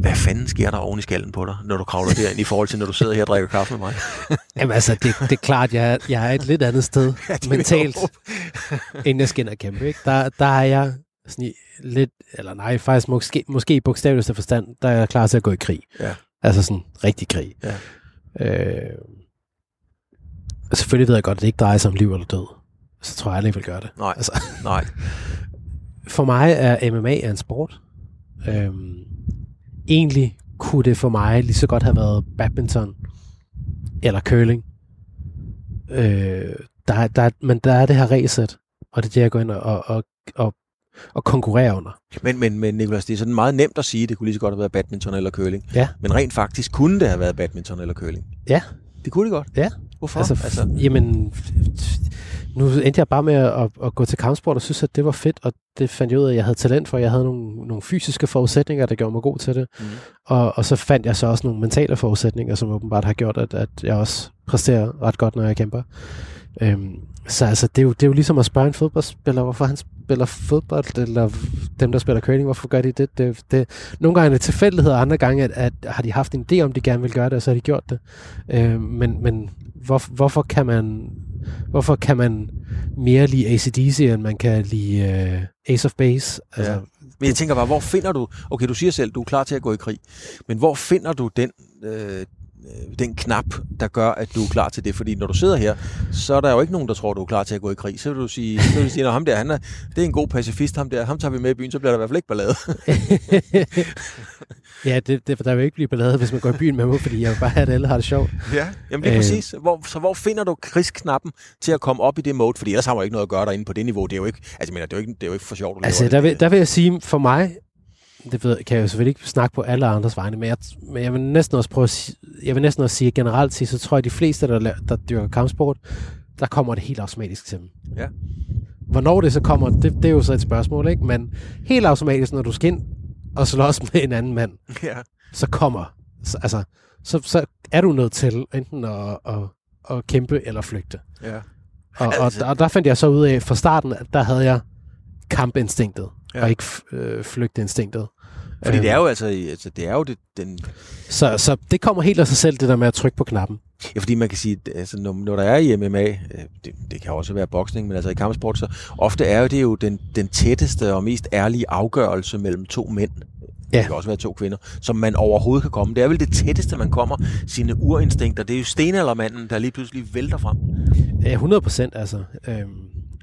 Hvad fanden sker der oven i skallen på dig, når du kravler derind i forhold til, når du sidder her og drikker kaffe med mig? Jamen altså, det, det er klart, jeg, jeg er et lidt andet sted Ja, mentalt, inden jeg og kæmpe. Ikke? Der, der er jeg sådan lidt, eller nej, faktisk måske, måske i bogstaveligste forstand, der er jeg klar til at gå i krig. Ja. Altså sådan rigtig krig. Ja. Øh, selvfølgelig ved jeg godt, at det ikke drejer sig om liv eller død. Så tror jeg aldrig, jeg vil gøre det. Nej, Altså, nej. for mig er MMA en sport. Øhm, egentlig kunne det for mig lige så godt have været badminton eller curling. Øh, der, der, men der er det her ræset, og det er det, jeg går ind og, og, og, og, og konkurrerer under. Men, men, men Nicolas, det er sådan meget nemt at sige, at det kunne lige så godt have været badminton eller curling. Ja. Men rent faktisk kunne det have været badminton eller curling. Ja. Det kunne det godt. Ja. Hvorfor? Altså, Altså, jamen, nu endte jeg bare med at, at, gå til kampsport og synes, at det var fedt, og det fandt jeg ud af, at jeg havde talent for. Jeg havde nogle, nogle fysiske forudsætninger, der gjorde mig god til det. Mhm. Og, og så fandt jeg så også nogle mentale forudsætninger, som åbenbart har gjort, at, at jeg også præsterer ret godt, når jeg kæmper. Øhm, så altså, det er, jo, det er jo ligesom at spørge en fodboldspiller, hvorfor han spiller fodbold, eller dem, der spiller curling, hvorfor gør de det? det, det nogle gange er det tilfældighed, og andre gange at, at, har de haft en idé om, de gerne vil gøre det, og så har de gjort det. Øhm, men men hvor, hvorfor kan man hvorfor kan man mere lide ACDC, end man kan lide uh, Ace of Base? Altså, Ja. men jeg tænker bare, hvor finder du... Okay, du siger selv, du er klar til at gå i krig. Men hvor finder du den, øh, øh, den knap, der gør, at du er klar til det? Fordi når du sidder her, så er der jo ikke nogen, der tror, du er klar til at gå i krig. Så vil du sige, så vil du sige, ham der, han er, det er en god pacifist, ham der, ham tager vi med i byen, så bliver der i hvert fald ikke ballade. ja, det, det, der vil ikke blive ballade, hvis man går i byen med mig, fordi jeg vil bare have, at alle har det sjovt. Ja, jamen det er Øh. præcis. Hvor, så hvor finder du krigsknappen til at komme op i det mode? Fordi ellers har man jo ikke noget at gøre derinde på det niveau. Det er jo ikke, altså, mener, det er jo ikke, det er jo ikke for sjovt. at Altså, der vil, der vil jeg sige, for mig, det ved, kan jeg jo selvfølgelig ikke snakke på alle andres vegne, men jeg, men jeg vil næsten også prøve at sige, jeg vil næsten også sige, at generelt sige, så tror jeg, at de fleste, der, der dyrker kampsport, der kommer det helt automatisk til dem. Hvornår det så kommer, det, det er jo så et spørgsmål, ikke? Men helt automatisk, når du skal ind og slås med en anden mand, Ja. så kommer, så, altså, så, så er du nødt til enten at, at, at kæmpe eller flygte. ja. Og, og, Altså- der, og der fandt jeg så ud af, fra starten, at der havde jeg kampinstinktet, Ja. og ikke øh, flygteinstinktet. Fordi Øhm, det er jo altså, altså det er jo det, den, Så, så det kommer helt af sig selv, det der med at trykke på knappen. ja, fordi man kan sige, at, altså, når, når der er i MMA, øh, det, det kan også være boksning, men altså i kampsport, så ofte er det jo den, den tætteste og mest ærlige afgørelse mellem to mænd. Ja. Det kan også være to kvinder, som man overhovedet kan komme. Det er vel det tætteste, man kommer sine urinstinkter. Det er jo stenaldermanden, der lige pludselig vælter frem. Ja, 100 procent altså. Øhm,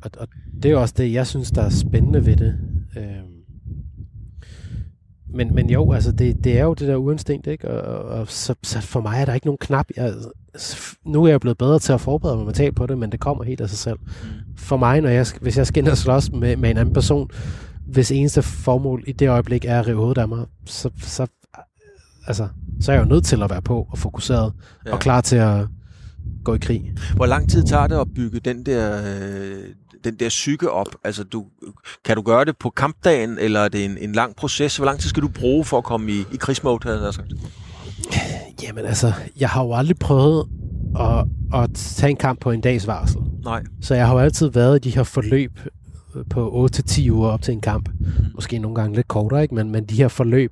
og, og det er jo også det, jeg synes, der er spændende ved det. Øhm, men, men jo, altså, det, det er jo det der uinstinkt, ikke? Og, og, så, så for mig er der ikke nogen knap. Jeg, nu er jeg blevet bedre til at forberede mig mentalt på det, men det kommer helt af sig selv. For mig, når jeg, hvis jeg skal ind og slås med, med en anden person, hvis eneste formål i det øjeblik er at rive hovedet af mig, så, så, altså, så er jeg jo nødt til at være på og fokuseret ja. og klar til at gå i krig. Hvor lang tid tager det at bygge den der, øh, den der psyke op? Altså, du, kan du gøre det på kampdagen, eller er det en, en lang proces? Hvor lang tid skal du bruge for at komme i, i krigsmode, havde jeg sagt? Jamen altså, jeg har jo aldrig prøvet at, at tage en kamp på en dags varsel. Nej. Så jeg har jo altid været i de her forløb på 8-10 uger op til en kamp. Måske nogle gange lidt kortere, ikke? Men, men de her forløb,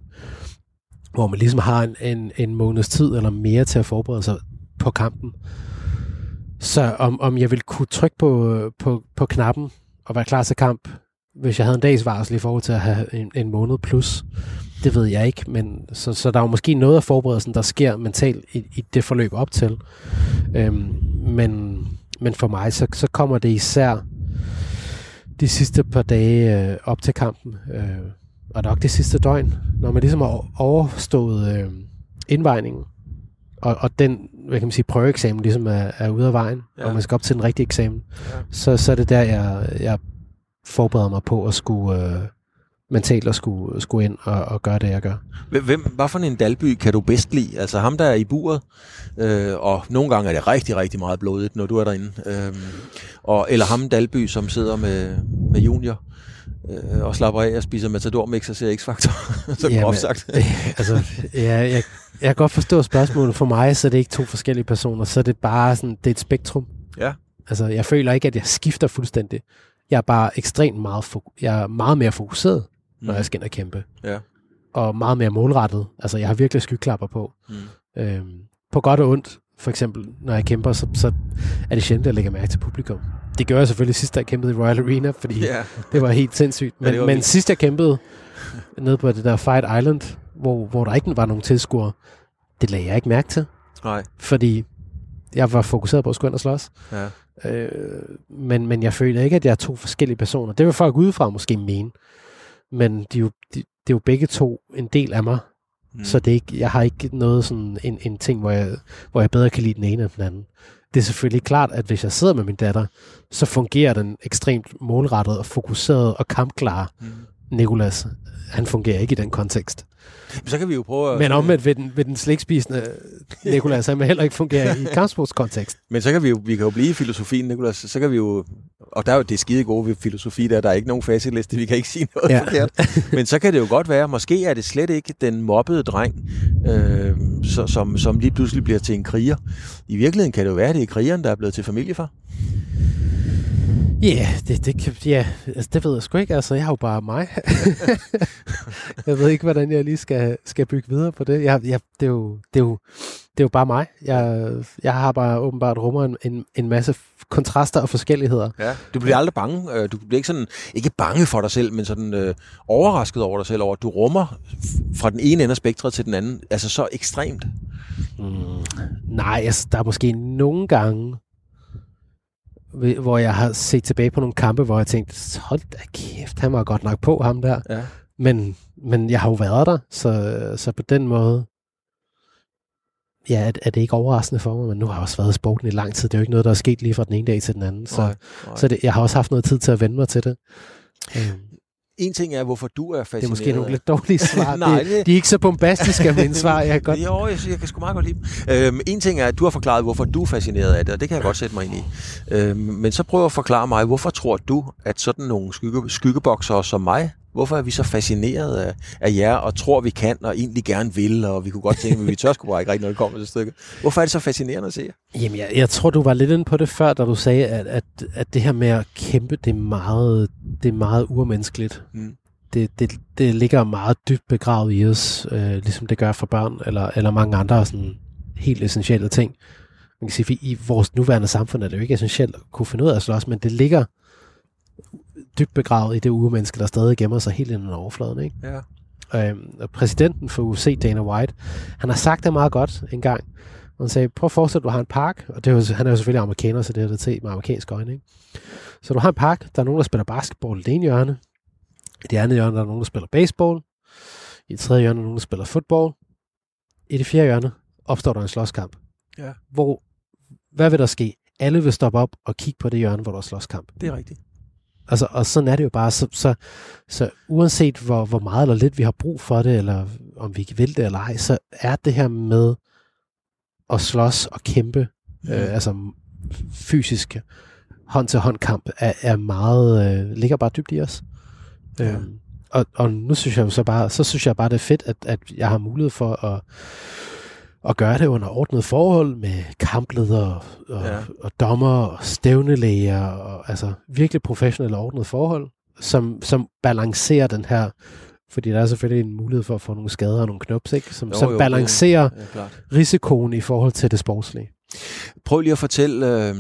hvor man ligesom har en, en, en måneds tid eller mere til at forberede sig på kampen. Så om, om jeg vil kunne trykke på, på, på knappen og være klar til kamp, hvis jeg havde en dags varsel i forhold til at have en, en måned plus, det ved jeg ikke. Men, så, så der er jo måske noget af forberedelsen, der sker mentalt i, i det forløb op til. Øhm, men, men for mig, så, så kommer det især de sidste par dage øh, op til kampen, øh, og nok det sidste døgn, når man ligesom har overstået øh, indvejningen, og, og den, hvad kan man sige, prøveeksamen ligesom er, er ude af vejen, Ja. og man skal op til den rigtige eksamen, Ja. så, så er det der, jeg, jeg forbereder mig på at skulle øh, mentalt at skulle, skulle ind og, og gøre det, jeg gør. Hvem- Hvem, hvad for en Dalby kan du bedst lide? Altså ham, der er i buret, øh, og nogle gange er det rigtig, rigtig meget blodigt, når du er derinde. Øh, og, eller ham Dalby, som sidder med, med junior øh, og slapper af og spiser Matador-mix og ser X-Factor, som Jamen, groft sagt. altså, ja, jeg, jeg kan godt forstå spørgsmålet. For mig så er det ikke to forskellige personer, så er det bare sådan, det er et spektrum. Ja. Altså, jeg føler ikke, at jeg skifter fuldstændig. Jeg er bare ekstremt meget, fo- jeg er meget mere fokuseret, når jeg skal ind og kæmpe. Ja. Og meget mere målrettet. Altså, jeg har virkelig skyklapper på. Mm. Øhm, på godt og ondt, for eksempel, når jeg kæmper, så, så er det sjældent, at jeg lægger mærke til publikum. Det gjorde jeg selvfølgelig sidst, da jeg kæmpede i Royal Arena, fordi Ja. det var helt sindssygt. Men, det ja, men vildt. sidst jeg kæmpede nede på det der Fight Island, hvor, hvor der ikke var nogen tilskuere, det lagde jeg ikke mærke til, Nej. fordi jeg var fokuseret på at skulle ind og slås. Ja. Øh, men, men jeg føler ikke, at jeg er to forskellige personer. Det vil folk udefra måske mene. Men de er jo, de, det er jo begge to en del af mig. Mm. Mm. Så det er ikke, jeg har ikke noget sådan en, en ting, hvor jeg, hvor jeg bedre kan lide den ene end den anden. Det er selvfølgelig klart, at hvis jeg sidder med min datter, så fungerer den ekstremt målrettet og fokuseret og kampklar. Mm. Nikolas, han fungerer ikke i den kontekst. Men så kan vi jo prøve at... Men omvendt ved den, ved den slikspisende Nikolas, han vil heller ikke fungere i kampsportskontekst. Men så kan vi jo, vi kan jo blive i filosofien, Nicolas. Så kan vi jo, og der er jo det skide gode ved filosofi, der, der er ikke nogen facitliste, vi kan ikke sige noget. Ja. forkert. Men så kan det jo godt være, måske er det slet ikke den mobbede dreng, øh, så, som, som lige pludselig bliver til en kriger. I virkeligheden kan det jo være, at det er krigeren, der er blevet til familiefar. Ja, yeah, det, det, kan, ja, altså, det ved jeg sgu ikke. Altså, jeg er jo bare mig. jeg ved ikke, hvordan jeg lige skal, skal bygge videre på det. Jeg, jeg, det, er jo, det, er jo, det er jo bare mig. Jeg, jeg har bare åbenbart rummer en, en, en masse kontraster og forskelligheder. Ja. Du bliver aldrig bange. øh, Du bliver ikke sådan, ikke bange for dig selv, men sådan øh, overrasket over dig selv, over at du rummer fra den ene ende af spektret til den anden. Altså så ekstremt. Mm, nej, altså, der er måske nogle gange, hvor jeg har set tilbage på nogle kampe, hvor jeg tænkte, hold da kæft, han var godt nok på ham der. Ja. Men, men jeg har jo været der, så, så på den måde, ja, er, er det ikke overraskende for mig, men nu har jeg også været i sporten i lang tid. Det er jo ikke noget, der er sket lige fra den ene dag til den anden. Så, Nej, nej. så det, jeg har også haft noget tid til at vende mig til det. Øhm, en ting er, hvorfor du er fascineret. Det er måske nogle lidt dårlige svar. Nej, det, de er ikke så bombastiske mine svar. Jeg kan godt... Jo, jeg, jeg kan sgu meget godt lide dem. Øhm, en ting er, at du har forklaret, hvorfor du er fascineret af det, og det kan jeg godt sætte mig ind i. Øhm, men så prøv at forklare mig, hvorfor tror du, at sådan nogle skygge, skyggebokser som mig, hvorfor er vi så fascineret af, af jer, og tror, vi kan, og egentlig gerne vil, og vi kunne godt tænke, at vi tør sgu bare ikke rigtig, når det kommer til stykket. Hvorfor er det så fascinerende at se jer? Jamen, jeg, jeg tror, du var lidt inde på det før, da du sagde, at, at, at det her med at kæmpe, det er meget, det er meget urmenneskeligt. Mm. Det, det, det ligger meget dybt begravet i os, øh, ligesom det gør for børn, eller, eller mange andre sådan helt essentielle ting. Man kan sige, at i vores nuværende samfund er det jo ikke essentielt at kunne finde ud af at slås, men det ligger dybt begravet i det urmenneske, der stadig gemmer sig helt inden overfladen. Ikke? Ja. Øhm, og præsidenten for UFC, Dana White, han har sagt det meget godt en gang. Han sagde, prøv at forestille dig, at du har en park, og det er jo, han er jo selvfølgelig amerikaner, så det er det til med amerikansk øjne. Ikke? Så du har en park, der er nogen, der spiller basketball i det ene hjørne, i det andet hjørne, der er nogen, der spiller baseball, i det tredje hjørne er nogen, der spiller fodbold, i det fjerde hjørne opstår der en slåskamp. Ja. Hvor, hvad vil der ske? Alle vil stoppe op og kigge på det hjørne, hvor der er slåskamp. Det er rigtigt. Altså, og sådan er det jo bare. Så, så, så uanset hvor, hvor meget eller lidt vi har brug for det, eller om vi vil det eller ej, så er det her med at slås og kæmpe, mm. øh, altså fysisk hånd-til-hånd kamp, er, er meget, øh, ligger bare dybt i os. Ja. Øhm, og, og nu synes jeg jo så bare, så synes jeg bare, det er fedt, at, at jeg har mulighed for at, at gøre det under ordnet forhold med kampledere og, Ja. ja. og dommer og stævnelæger og altså virkelig professionelle ordnede forhold, som, som balancerer den her, fordi der er selvfølgelig en mulighed for at få nogle skader og nogle knups, ikke? Som, Jo, jo, som jo, balancerer Ja, klart. risikoen i forhold til det sportslige. Prøv lige at fortælle, øh,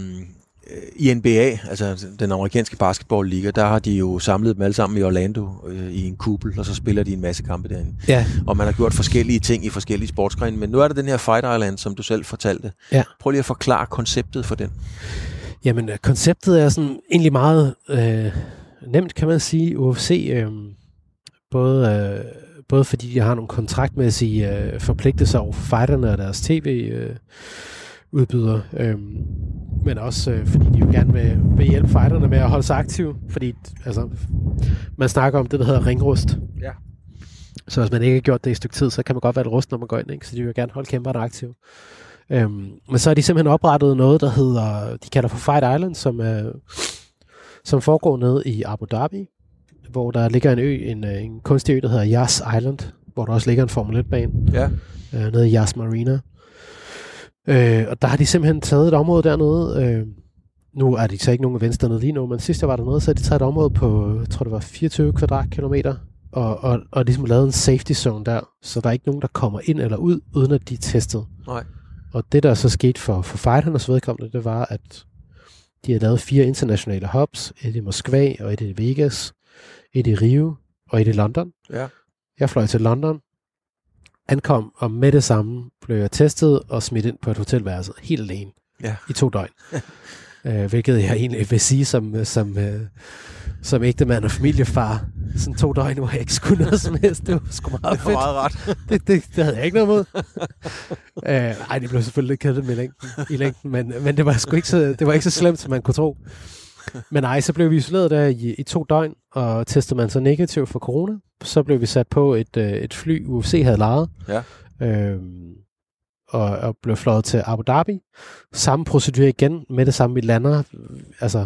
i NBA, altså den amerikanske basketballliga, der har de jo samlet dem alle sammen i Orlando øh, i en kuppel, og så spiller de en masse kampe derinde. Ja. Og man har gjort forskellige ting i forskellige sportsgrene, men nu er der den her Fight Island, som du selv fortalte. Ja. Prøv lige at forklare konceptet for den. Jamen, øh, konceptet er sådan egentlig meget øh, nemt, kan man sige. UFC, øh, både, øh, både fordi de har nogle kontraktmæssige øh, forpligtelser over fighterne og deres tv-udbydere, øh, men også øh, fordi de jo gerne vil, vil hjælpe fighterne med at holde sig aktive, fordi altså, man snakker om det, der hedder ringrust. Ja. Så hvis man ikke har gjort det i et stykke tid, så kan man godt være et rust, når man går ind, ikke? så de vil gerne holde kæmperne aktive. Øhm, men så har de simpelthen oprettet noget, der hedder, de kalder for Fight Island, som, er, som foregår nede i Abu Dhabi, hvor der ligger en ø, en, øh, en kunstig ø, der hedder Yas Island, hvor der også ligger en Formel 1-bane Ja. øh, nede i Yas Marina. Øh, og der har de simpelthen taget et område dernede. Øh, nu er de så ikke nogen events dernede lige nu, men sidst jeg var dernede, så har de taget et område på, jeg tror det var 24 kvadratkilometer, og, og, og ligesom lavet en safety zone der, så der er ikke nogen, der kommer ind eller ud, uden at de er testet. Nej. Og det, der så skete for, for fighternes vedkommende, det var, at de har lavet fire internationale hubs. Et i Moskva, og et i Vegas, et i Rio, og et i London. Ja. Jeg fløj til London, ankom, og med det samme blev jeg testet og smidt ind på et hotelværelse, helt alene, Ja. i to døgn. øh, hvilket jeg egentlig vil sige som, som, øh, som ægtemand og familiefar. Sådan to døgn, hvor jeg ikke skulle noget som helst. Det var sgu meget Det var fedt meget ret. det, det, det havde jeg ikke noget mod. øh, ej, det blev selvfølgelig lidt kedeligt med længden, i længden, men, men det var sgu ikke så, det var ikke så slemt, som man kunne tro. Men nej, så blev vi isoleret der i, i to døgn, og testede man så negativ for corona. Så blev vi sat på et, øh, et fly, UFC havde lejet. Ja. Øhm, og, og blev fløjet til Abu Dhabi. Samme procedure igen, med det samme, vi lander. Altså,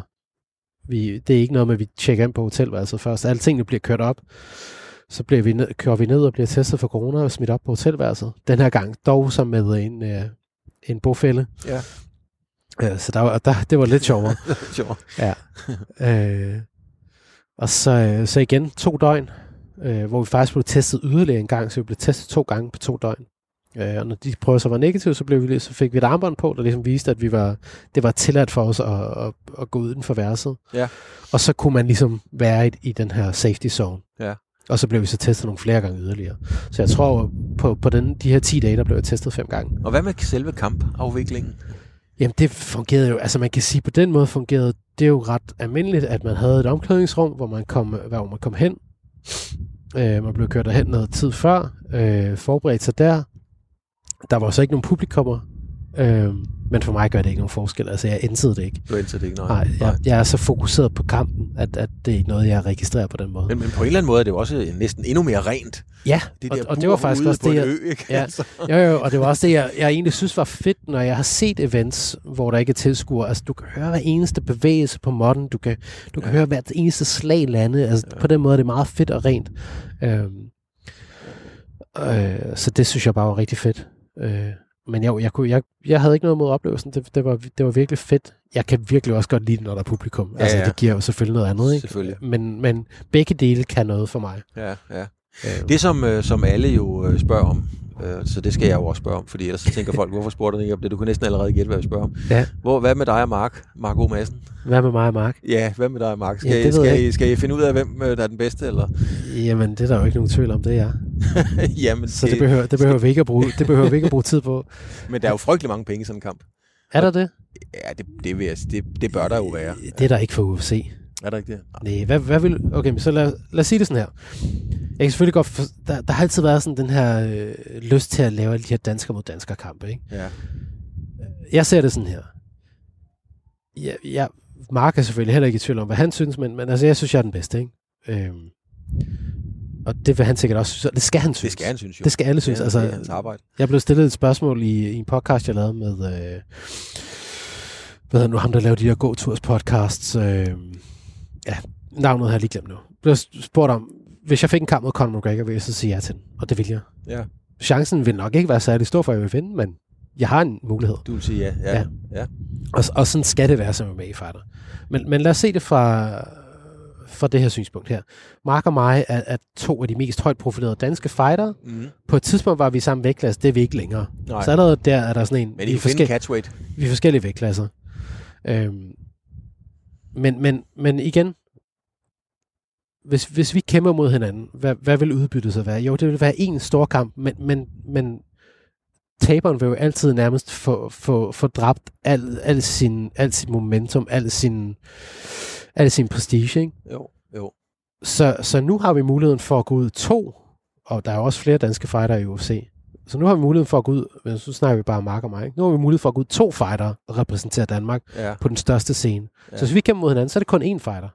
vi, det er ikke noget med, at vi tjekker ind på hotelværelset først. Alle tingene bliver kørt op. Så bliver vi ned, kører vi ned og bliver testet for corona og smidt op på hotelværelset. Den her gang dog som med en, øh, en bofælde. Ja. Øh, så der, var, der, det var lidt sjovere. Sjovt. Ja. øh, og så, øh, så igen to døgn, øh, hvor vi faktisk blev testet yderligere en gang, så vi blev testet to gange på to døgn. Øh, og når de prøver så var negative, så, blev vi, så fik vi et armbånd på, der ligesom viste, at vi var, det var tilladt for os at, at, at gå uden for værelset. Ja. Og så kunne man ligesom være i, i den her safety zone. Ja. Og så blev vi så testet nogle flere gange yderligere. Så jeg tror, på, på den, de her 10 dage, der blev jeg testet fem gange. Og hvad med selve kampafviklingen? Jamen det fungerede jo, altså man kan sige på den måde fungerede det jo ret almindeligt, at man havde et omklædningsrum, hvor man kom, øh, hvor man kom hen. Øh, man blev kørt derhen noget tid før, øh, forberedt sig der. Der var så ikke nogen publikummer. Øh, Men for mig gør det ikke nogen forskel. Altså, jeg indsede det ikke. Du indser det ikke, nej. Nej, jeg, jeg er så fokuseret på kampen, at, at det er ikke noget, jeg registrerer på den måde. Men, men på en eller anden måde er det jo også næsten endnu mere rent. ja, Det og, der og det bur var faktisk også det, jeg, ø, ikke? Ja. Altså. Jo, jo, og det var også det, jeg, jeg egentlig synes var fedt, når jeg har set events, hvor der ikke er tilskuere. Altså, du kan høre hver eneste bevægelse på modden. Du kan, du kan Ja. høre hvert eneste slag lande. Altså, Ja. på den måde er det meget fedt og rent. Øhm, øh, så det synes jeg bare var rigtig fedt. Øh, men jeg, jeg, kunne, jeg, jeg havde ikke noget mod oplevelsen. Det, det, var, det var virkelig fedt. Jeg kan virkelig også godt lide det, når der er publikum. Ja, altså, ja. det giver jo selvfølgelig noget andet. Ikke? Selvfølgelig. Men, men begge dele kan noget for mig. Ja, ja. Øh, Det, som, øh, som alle jo øh, spørger om, øh, så det skal jeg jo også spørge om, fordi ellers så tænker folk, hvorfor spurgte du ikke om det? Du kunne næsten allerede gætte, hvad jeg spørger om. Ja. Hvor, hvad med dig og Mark? Mark O. Madsen? Hvad med mig og Mark? Ja, hvad med dig og Mark? Skal, Ja, det ved skal, jeg I, skal I finde ud af, hvem øh, der er den bedste? Eller? Jamen, det er der jo ikke nogen tvivl om, det er. Jamen, Så det behøver, det behøver, vi, ikke at bruge, det behøver vi ikke at bruge tid på. men der er jo frygtelig mange penge i sådan en kamp. Er der det? Ja, det, det, vil jeg, det, det bør der jo være. Det er der ikke for UFC. Er der ikke det? Nej, hvad, hvad vil... Okay, men så lad, lad os sige det sådan her. Jeg kan selvfølgelig godt... For, der, der har altid været sådan den her øh, lyst til at lave alle de her dansker mod dansker kampe, ikke? Ja. Jeg ser det sådan her. Jeg, jeg, Mark er selvfølgelig heller ikke i tvivl om, hvad han synes, men, men altså, jeg synes, jeg er den bedste, ikke? Øhm, og det vil han sikkert også synes, og det skal han synes. Det skal han, synes jo. Det skal alle synes. Er, altså, det er hans arbejde. Jeg blev stillet et spørgsmål i, i en podcast, jeg lavede med, øh, hvad hedder nu, ham, der lavede de der gåturs podcasts. Øh, ja, navnet har jeg lige glemt nu. Blev spurgt om, hvis jeg fik en kamp mod Conor McGregor, ville jeg så sige ja til den. Og det vil jeg. Ja. Chancen vil nok ikke være særlig stor for, at jeg vil vinde, men jeg har en mulighed. Du vil sige ja. Ja. Ja. ja. Og, og sådan skal det være som MMA-fighter. Men, men lad os se det fra, fra det her synspunkt her. Mark og mig er, er to af de mest højt profilerede danske fighter. Mm. På et tidspunkt var vi i samme vægtklasse, det er vi ikke længere. Nej. Så allerede der er der sådan en... Men I er finde forskel- catchweight. vi er forskellige vægtklasser. Øhm, men, men, men igen, hvis, hvis vi kæmper mod hinanden, hvad, hvad vil udbyttet så være? Jo, det vil være en stor kamp, men, men, men taberen vil jo altid nærmest få, få, få dræbt al, al, sin, al sin momentum, al sin, al sin prestige. Ikke? Jo, jo. Så, så nu har vi muligheden for at gå ud to, og der er også flere danske fighter i UFC. Så nu har vi muligheden for at gå ud, men så snakker vi bare Mark og mig, ikke? nu har vi mulighed for at gå ud to fighter og repræsentere Danmark Ja. på den største scene. Ja. Så hvis vi kæmper mod hinanden, så er det kun én fighter.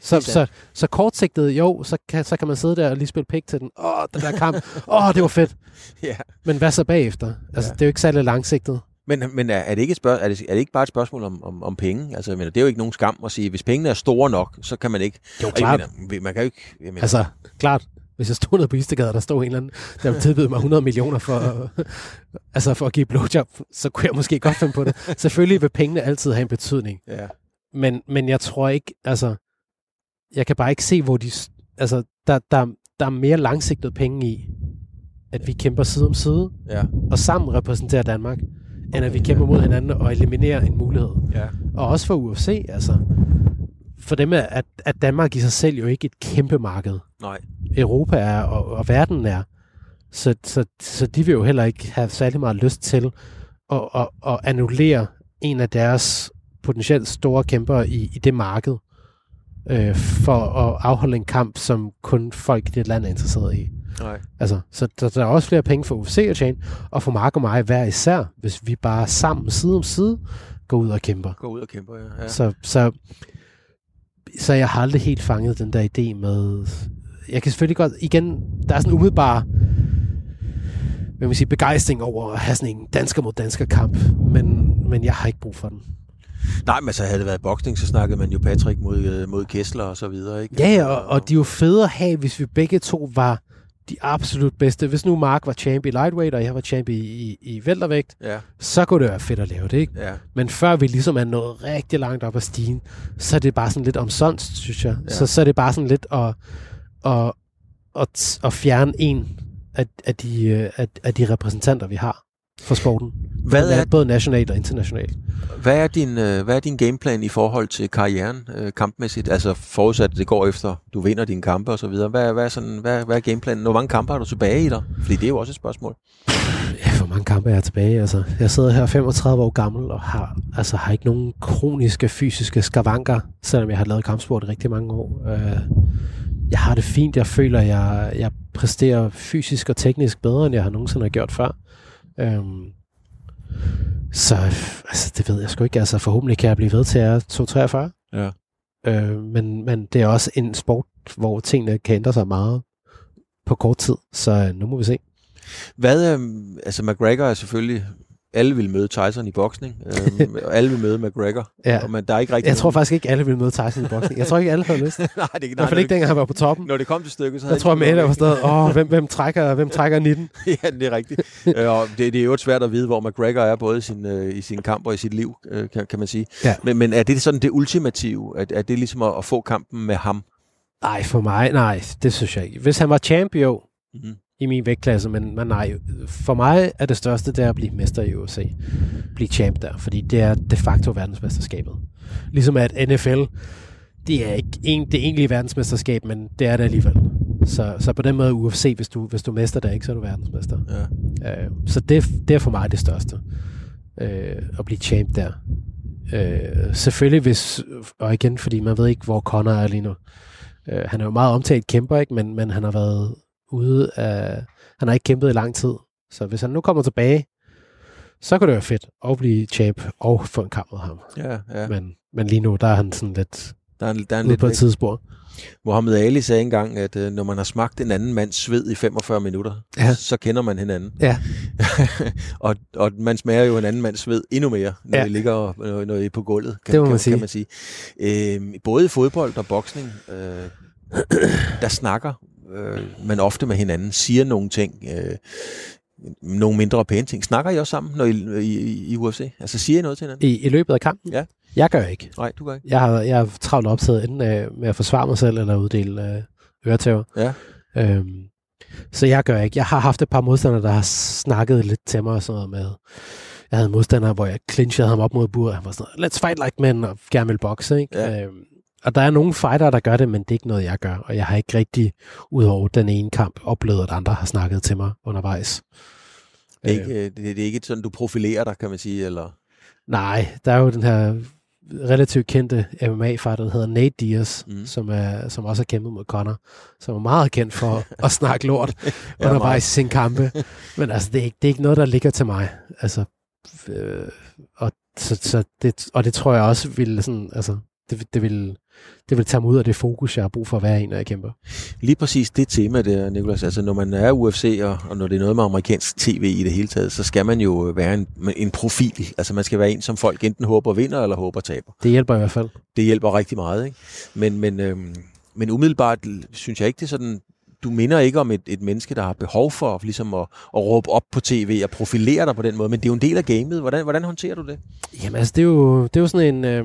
Så, så, sandt. så kortsigtet, jo, så kan, så kan man sidde der og lige spille pik til den. Åh, den der kamp. Åh, det var fedt. ja. Men hvad så bagefter? Altså, Ja. det er jo ikke særlig langsigtet. Men, men er, er, det ikke et spørg- er, det, er det ikke bare et spørgsmål om, om, om penge? Altså, mener, det er jo ikke nogen skam at sige, hvis pengene er store nok, så kan man ikke... Jo, klart. Mener, man kan jo ikke... Jeg mener, Altså, klart. Hvis jeg stod nede på Istegade, og der stod en eller anden, der tilbyde mig 100 millioner for, altså for at give blowjob, så kunne jeg måske godt finde på det. Selvfølgelig vil pengene altid have en betydning. ja. Men, men jeg tror ikke, altså, jeg kan bare ikke se, hvor de, altså, der, der, der er mere langsigtet penge i, at vi kæmper side om side, Ja. og sammen repræsenterer Danmark, end at vi kæmper mod hinanden og eliminerer en mulighed. ja. Og også for UFC, altså. For dem er, at, at Danmark i sig selv jo ikke et kæmpe marked. Nej. Europa er, og, og verden er. Så, så, så de vil jo heller ikke have særlig meget lyst til at, at, at annullere en af deres potentielt store kæmpere i, i det marked, øh, for at afholde en kamp, som kun folk i det land er interesseret i. Nej. Altså, så der, der er også flere penge for UFC at tjene, og for Mark og mig hver især, hvis vi bare sammen, side om side, går ud og kæmper. Gå ud og kæmpe, ja. ja. Så, så, så jeg har aldrig helt fanget den der idé med... Jeg kan selvfølgelig godt... Igen, der er sådan umiddelbar hvad man sige, begejstring over at have sådan en dansker mod dansker kamp, men, men jeg har ikke brug for den. Nej, men så havde det været boksning, så snakkede man jo Patrick mod, øh, mod Kessler og så videre, ikke? Ja, ja, og, og de er jo fede at have, hvis vi begge to var de absolut bedste. Hvis nu Mark var champ i lightweight, og jeg var champ i, i, i weltervægt, Ja, så kunne det være fedt at lave det, ikke? ja. Men før vi ligesom er nået rigtig langt op ad stigen, så er det bare sådan lidt omsonst, synes jeg. Ja. Så, så er det bare sådan lidt at, at, at, at fjerne en af, af, de, øh, af, af de repræsentanter, vi har for sporten. Hvad er, Både nationalt og internationalt. hvad, er din, øh, hvad er din gameplan i forhold til karrieren øh, kampmæssigt? Altså forudsat, at det går efter, du vinder dine kampe og så videre. Hvad, hvad, er sådan, hvad, hvad er gameplanen? Hvor mange kampe har du tilbage i dig? Fordi det er jo også et spørgsmål. Ja, hvor mange kampe er jeg tilbage? Altså, jeg sidder her 35 år gammel og har, altså, har ikke nogen kroniske fysiske skavanker, selvom jeg har lavet kampsport i rigtig mange år. Øh, jeg har det fint. Jeg føler, jeg, jeg præsterer fysisk og teknisk bedre, end jeg har nogensinde har gjort før. Øhm, Så altså, det ved jeg sgu ikke. Altså, forhåbentlig kan jeg blive ved til at er 243. Ja. Øh, men, men det er også en sport, hvor tingene kan ændre sig meget på kort tid. Så øh, nu må vi se. Hvad, øhm, altså McGregor er selvfølgelig alle vil møde Tyson i boksning, øhm, og alle vil møde McGregor. Ja. Og man, der er ikke rigtig Jeg tror faktisk ikke, alle vil møde Tyson i boksning. Jeg tror ikke, alle havde lyst. I nej, det, hvert fald ikke dengang han var på toppen. Når det kom til stykket, så havde Jeg tror, Mæle var stadig, åh, hvem, hvem, trækker, hvem trækker 19? ja, det er rigtigt. øh, og det, det er jo svært at vide, hvor McGregor er, både i sin, øh, i sin kamp og i sit liv, øh, kan, kan man sige. Ja. Men, men er det sådan det ultimative? Er, er det ligesom at, at få kampen med ham? Nej, for mig, nej, det synes jeg ikke. Hvis han var champion Mhm. I min vægtklasse, men, men nej, for mig er det største, det er at blive mester i UFC. Blive champ der, fordi det er de facto verdensmesterskabet. Ligesom at NFL, det er ikke en, det egentlige verdensmesterskab, men det er det alligevel. Så, så på den måde UFC, hvis du, hvis du mester der ikke, så er du verdensmester. Ja. Øh, så det, det er for mig det største. Øh, at blive champ der. Øh, selvfølgelig hvis, og igen, fordi man ved ikke, hvor Conor er lige nu. Øh, han er jo meget omtalt kæmper, ikke? Men, men han har været ude af... Han har ikke kæmpet i lang tid. Så hvis han nu kommer tilbage, så kunne det være fedt at blive champ og få en kamp mod ham. Ja, ja. Men, men lige nu, der er han sådan lidt Der er, der er en lidt på et tidsspor. Mohammed Ali sagde engang, at øh, når man har smagt en anden mands sved i 45 minutter, Ja. så kender man hinanden. Ja. og, og man smager jo en anden mands sved endnu mere, når Ja. I ligger og- når, når I er på gulvet, kan, Det må kan, man sige. kan man sige. Øh, både i fodbold og boksning, øh, der snakker øh, man ofte med hinanden, siger nogle ting, øh, nogle mindre pæne ting. Snakker I også sammen, når I, i, i UFC? Altså siger I noget til hinanden? I, I løbet af kampen? Ja. Jeg gør ikke. Nej, du gør ikke. Jeg har, jeg har travlt optaget enten øh, med at forsvare mig selv, eller uddele øh, øretæver. Ja. Øhm, så jeg gør ikke. Jeg har haft et par modstandere, der har snakket lidt til mig og sådan noget med... Jeg havde en modstander, hvor jeg clinchede ham op mod buret. Han var sådan let's fight like men, og gerne vil bokse, ikke? Ja. Øhm, og der er nogle fighter, der gør det, men det er ikke noget, jeg gør. Og jeg har ikke rigtig, ud over den ene kamp, oplevet, at andre har snakket til mig undervejs. Det er, ikke, øh, det, er ikke sådan, du profilerer dig, kan man sige, eller... Nej, der er jo den her relativt kendte MMA-fighter, der hedder Nate Diaz, Mm. som, er, som også har kæmpet mod Conor, som er meget kendt for at snakke lort undervejs i sin kampe. Men altså, det er, ikke, det er ikke noget, der ligger til mig. Altså, øh, og, så, så det, og det tror jeg også ville sådan, altså, det, det vil, det vil tage mig ud af det fokus, jeg har brug for at være i, når jeg kæmper. Lige præcis det tema der, Nicolas. Altså, når man er UFC, og, og når det er noget med amerikansk tv i det hele taget, så skal man jo være en, en profil. Altså, man skal være en, som folk enten håber vinder, eller håber taber. Det hjælper i hvert fald. Det hjælper rigtig meget, ikke? Men, men, øhm, men umiddelbart synes jeg ikke, det er sådan... Du minder ikke om et, et menneske, der har behov for ligesom at, at råbe op på tv og profilere dig på den måde, men det er jo en del af gamet. Hvordan, hvordan håndterer du det? Jamen altså, det er jo, det er jo sådan en... Øh,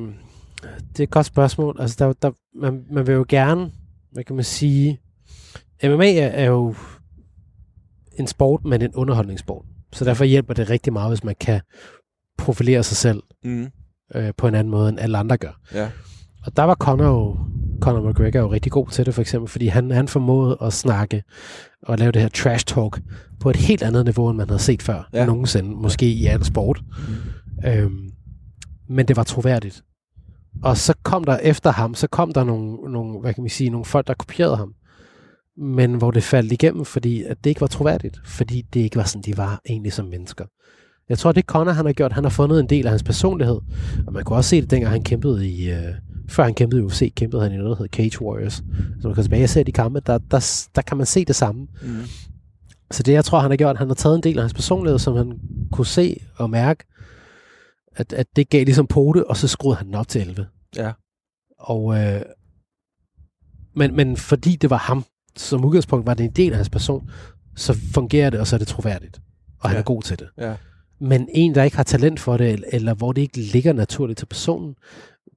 det er et godt spørgsmål. Altså, der, der, man, man vil jo gerne, hvad kan man sige... MMA er, er jo en sport, men en underholdningssport. Så derfor hjælper det rigtig meget, hvis man kan profilere sig selv Mm. øh, på en anden måde, end alle andre gør. Ja. Og der var Conor jo, Conor McGregor jo rigtig god til det, for eksempel, fordi han, han formåede at snakke og lave det her trash talk på et helt andet niveau, end man havde set før Ja. nogensinde, måske i al sport. Mm. Øhm, men det var troværdigt. Og så kom der efter ham, så kom der nogle, nogle, hvad kan man sige, nogle folk, der kopierede ham. Men hvor det faldt igennem, fordi at det ikke var troværdigt. Fordi det ikke var sådan, de var egentlig som mennesker. Jeg tror, det Conor han har gjort, han har fundet en del af hans personlighed. Og man kunne også se det, dengang han kæmpede i... Øh, før han kæmpede i UFC, kæmpede han i noget, der hedder Cage Warriors. Så man kan tilbage og se de kampe, der, der, der kan man se det samme. Mm. Så det, jeg tror, han har gjort, han har taget en del af hans personlighed, som han kunne se og mærke, at, at det gav ligesom pote, og så skruede han den op til 11. Ja. Og, øh, men, men fordi det var ham, som udgangspunkt var det en del af hans person, så fungerer det, og så er det troværdigt. Og han Ja. er god til det. Ja. Men en, der ikke har talent for det, eller, hvor det ikke ligger naturligt til personen,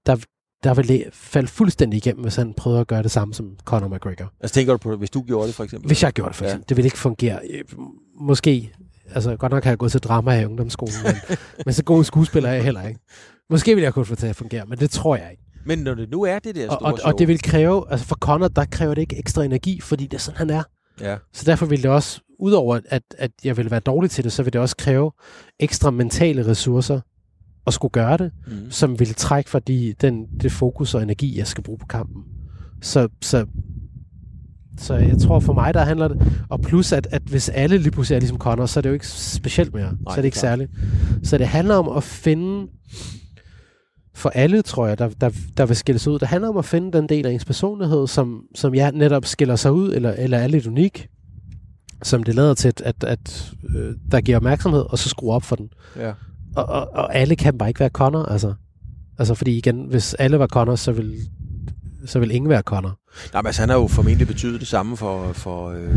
der, der vil det falde fuldstændig igennem, hvis han prøver at gøre det samme som Conor McGregor. Altså tænker du på, hvis du gjorde det for eksempel? Hvis jeg gjorde det for eksempel, ja. det ville ikke fungere. Øh, Måske, altså godt nok har jeg gået til drama i ungdomsskolen, men, men så god skuespiller er jeg heller ikke. Måske ville jeg kunne få det til at fungere, men det tror jeg ikke. Men når det nu er det der Og, store og, show, og det vil kræve, altså for Conor, der kræver det ikke ekstra energi, fordi det er sådan, han er. Ja. Så derfor vil det også, udover at, at jeg vil være dårlig til det, så vil det også kræve ekstra mentale ressourcer at skulle gøre det, Mm. som vil trække fra de, den, det fokus og energi, jeg skal bruge på kampen. Så, så, så jeg tror for mig, der handler det, og plus at, at hvis alle lige pludselig er ligesom Connor, så er det jo ikke specielt mere. Nej, så er det ikke klart. særligt. Så det handler om at finde, for alle tror jeg, der, der, der vil skille sig ud, det handler om at finde den del af ens personlighed, som, som jeg netop skiller sig ud, eller, eller er lidt unik, som det lader til, at, at, at øh, der giver opmærksomhed, og så skrue op for den. Ja. Og, og, og alle kan bare ikke være Connor, altså. Altså, fordi igen, hvis alle var Connor, så vil, så vil ingen være Connor. Nej, men altså, han har jo formentlig betydet det samme for, for, øh,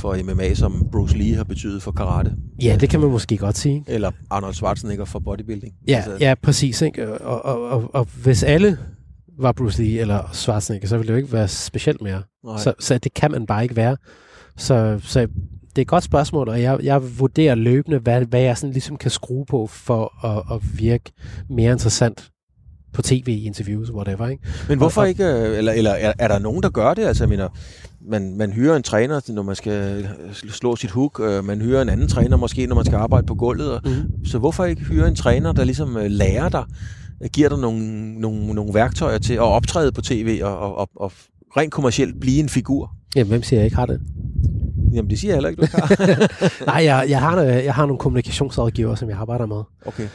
for MMA, som Bruce Lee har betydet for karate. Ja, det kan man måske godt sige. ikke? Eller Arnold Schwarzenegger for bodybuilding. Ja, altså, ja præcis. Ikke? Og, og, og, og hvis alle var Bruce Lee eller Schwarzenegger, så ville det jo ikke være specielt mere. nej. Så, så det kan man bare ikke være. Så, så det er et godt spørgsmål, og jeg, jeg vurderer løbende, hvad, hvad jeg sådan ligesom kan skrue på for at, at virke mere interessant på tv, interviews, whatever. Ikke? Men hvorfor og- ikke, øh, eller, eller er, er der nogen, der gør det? Altså, jeg mener, man, man hyrer en træner, når man skal øh, slå sit hook. Øh, man hyrer en anden træner måske, når man skal arbejde på gulvet. Og, Mm. Så hvorfor ikke hyre en træner, der ligesom lærer dig, giver dig nogle, nogle, nogle værktøjer til at optræde på tv og, og, og, og rent kommercielt blive en figur? Jamen, hvem siger, jeg ikke har det? Jamen, det siger jeg heller ikke, du ikke har. Nej, jeg, jeg, har, jeg har nogle kommunikationsrådgiver, som jeg arbejder med. Okay.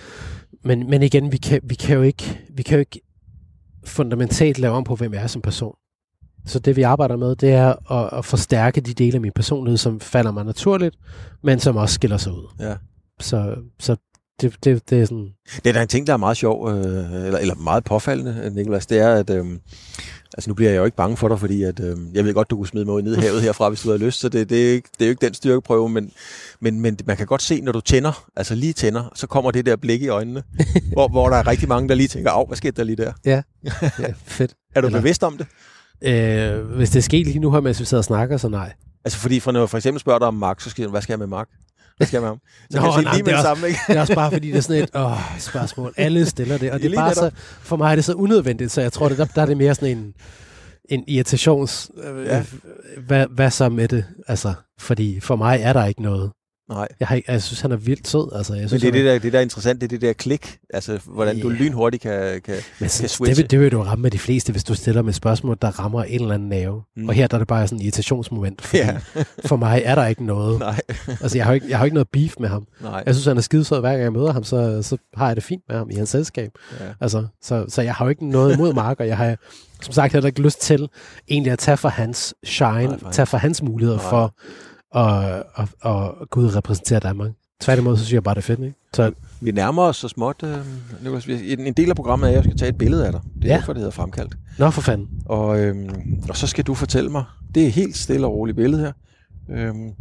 Men, men igen, vi kan, vi, kan jo ikke, vi kan jo ikke fundamentalt lave om på, hvem jeg er som person. Så det, vi arbejder med, det er at, at forstærke de dele af min personlighed, som falder mig naturligt, men som også skiller sig ud. Ja. Så, så det, det, det er sådan... Det er da en ting, der er meget sjov, øh, eller, eller meget påfaldende, Nikolas, det er, at øh, altså nu bliver jeg jo ikke bange for dig, fordi at, øh, jeg ved godt, du kunne smide mig ud ned i havet herfra, hvis du havde lyst, så det, det, er, ikke, det er jo ikke den styrkeprøve, men, men, men man kan godt se, når du tænder, altså lige tænder, så kommer det der blik i øjnene, hvor, hvor der er rigtig mange, der lige tænker, af, hvad skete der lige der? Ja, fedt. Er du Eller- bevidst om det? Øh, hvis det er sket lige nu her, mens vi sidder og snakker, så nej. Altså fordi, for når jeg for eksempel spørger dig om Mark, så skal jeg, hvad skal jeg med Mark? Hvad skal jeg med ham? Så Nå, jeg nej, lige det med er det også- samme, ikke? Det er også bare fordi, det er sådan et åh, spørgsmål. Alle stiller det, og det er bare så, for mig er det så unødvendigt, så jeg tror, det, der, der er det mere sådan en, en irritations... Øh, Ja. ja. hvad, hvad så med det? Altså, fordi for mig er der ikke noget. Nej. Jeg, har ikke, jeg synes, han er vildt sød. Altså, jeg Men synes, det er det der, det der er interessant, det er det der klik, altså hvordan du Ja. lynhurtigt kan, kan, Men kan sådan, switche. det, vil, det vil du ramme med de fleste, hvis du stiller med spørgsmål, der rammer en eller anden nerve. Mm. Og her der er det bare sådan et irritationsmoment, fordi ja. for mig er der ikke noget. Nej, Altså, jeg har, ikke, jeg har ikke noget beef med ham. nej. Jeg synes, han er skidesød, hver gang jeg møder ham, så, så har jeg det fint med ham i hans selskab. Ja. Altså, så, så jeg har jo ikke noget imod Mark, og jeg har som sagt heller ikke lyst til egentlig at tage for hans shine, Nej, Nej, for tage for hans muligheder Nej. for at, at, at gå ud og repræsentere Danmark. Tværtimod, så synes jeg bare, det er fedt, ikke? Så Vi nærmer os så småt. Øh. Vi- en del af programmet er, at jeg skal tage et billede af dig. Det er Ja. derfor, det hedder fremkaldt. Nå, for fanden. Og, øhm, og så skal du fortælle mig, det er et helt stille og roligt billede her. Øhm,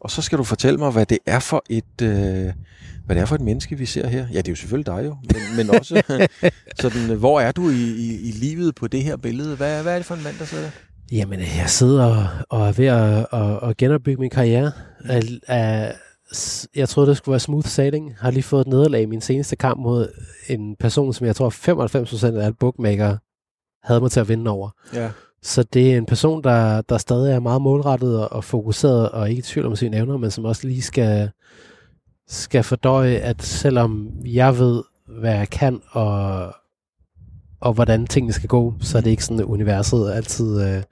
og så skal du fortælle mig, hvad det er for et, øh, hvad det er for et menneske, vi ser her. Ja, det er jo selvfølgelig dig jo, men, men også sådan, øh, hvor er du i, i, i livet på det her billede? Hvad, hvad er det for en mand, der sidder der? Jamen, jeg sidder og, er ved at, at, at genopbygge min karriere. Af, s- jeg troede, det skulle være smooth sailing. Har lige fået et nederlag i min seneste kamp mod en person, som jeg tror 95% af alle bookmaker havde mig til at vinde over. Ja. Så det er en person, der, der stadig er meget målrettet og, og fokuseret og ikke i tvivl om sine evner, men som også lige skal, skal fordøje, at selvom jeg ved, hvad jeg kan og, og hvordan tingene skal gå, så er det ikke sådan, at universet altid øh,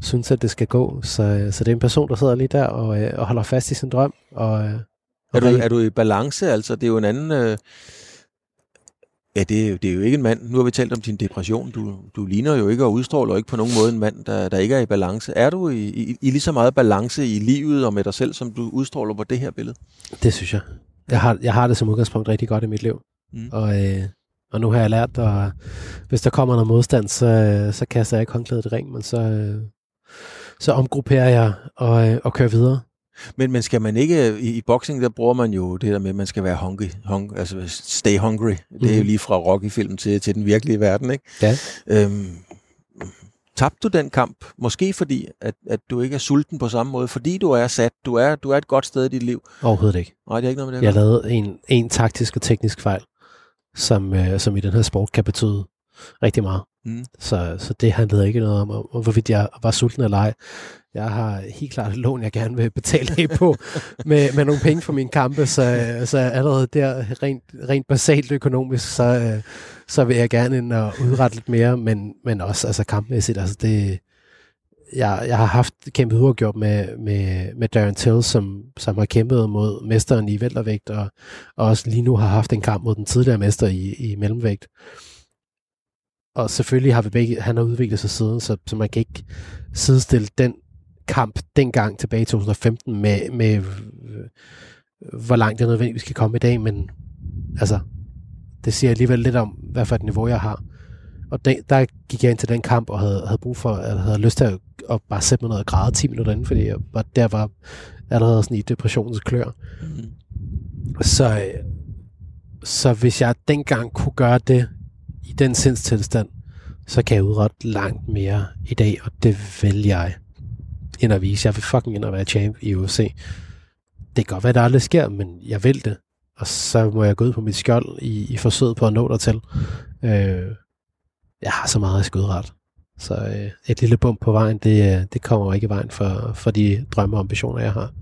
synes, at det skal gå. Så, så det er en person, der sidder lige der og, øh, og holder fast i sin drøm. Og, øh, Er du, er du i balance? Altså, det er jo en anden... Øh, ja, det er, det er jo ikke en mand. Nu har vi talt om din depression. Du, du ligner jo ikke og udstråler ikke på nogen måde en mand, der, der ikke er i balance. Er du i, i, i lige så meget balance i livet og med dig selv, som du udstråler på det her billede? Det synes jeg. Jeg har, jeg har det som udgangspunkt rigtig godt i mit liv. Mm. Og, øh, og nu har jeg lært, og hvis der kommer noget modstand, så, øh, så kaster jeg ikke håndklædet i ring, men så, øh, så omgrupperer jeg og, øh, og kører videre. Men, men skal man ikke... I, I boxing, der bruger man jo det der med, at man skal være hungry. hung, altså stay hungry. Det er jo Mhm. lige fra Rocky-film til, til den virkelige verden, ikke? Ja. Øhm, tabte du den kamp? Måske fordi, at, at du ikke er sulten på samme måde. Fordi du er sat. Du er, du er et godt sted i dit liv. Overhovedet ikke. Nej, det er ikke noget med det. Jeg at lavede en, en taktisk og teknisk fejl, som, øh, som i den her sport kan betyde rigtig meget. Mm. Så, så det handlede ikke noget om, om, hvorvidt jeg var sulten eller ej. Jeg har helt klart et lån, jeg gerne vil betale af på med, med nogle penge for mine kampe, så, så allerede der rent, rent basalt økonomisk, så, øh, så vil jeg gerne ind og udrette lidt mere, men, men også altså kampmæssigt, altså det, jeg, jeg har haft kæmpet uafgjort med, med, med Darren Till, som, som har kæmpet mod mesteren i væltervægt, og, og også lige nu har haft en kamp mod den tidligere mester i, i mellemvægt. Og selvfølgelig har vi begge, han har udviklet sig siden, så, så man kan ikke sidestille den kamp dengang tilbage i 2015 med, med hvor langt jeg nødvendigvis skal komme i dag, men altså, det siger alligevel lidt om, hvad for et niveau jeg har. Og de, der gik jeg ind til den kamp og havde, havde brug for, at havde lyst til at, at bare sætte mig ned og græde 10 minutter inden, fordi jeg var, der var allerede sådan i depressionens klør. Mm. Så, så hvis jeg dengang kunne gøre det i den sindstilstand, så kan jeg udrette langt mere i dag, og det vil jeg end at vise. Jeg vil fucking ind og være champ i UFC. Det kan godt være, at det aldrig sker, men jeg vil det. Og så må jeg gå ud på mit skjold i, i forsøget på at nå dertil. Øh, jeg har så meget skudret. Så øh, et lille bump på vejen, det, øh, det kommer ikke i vejen for, for de drømme og ambitioner, jeg har.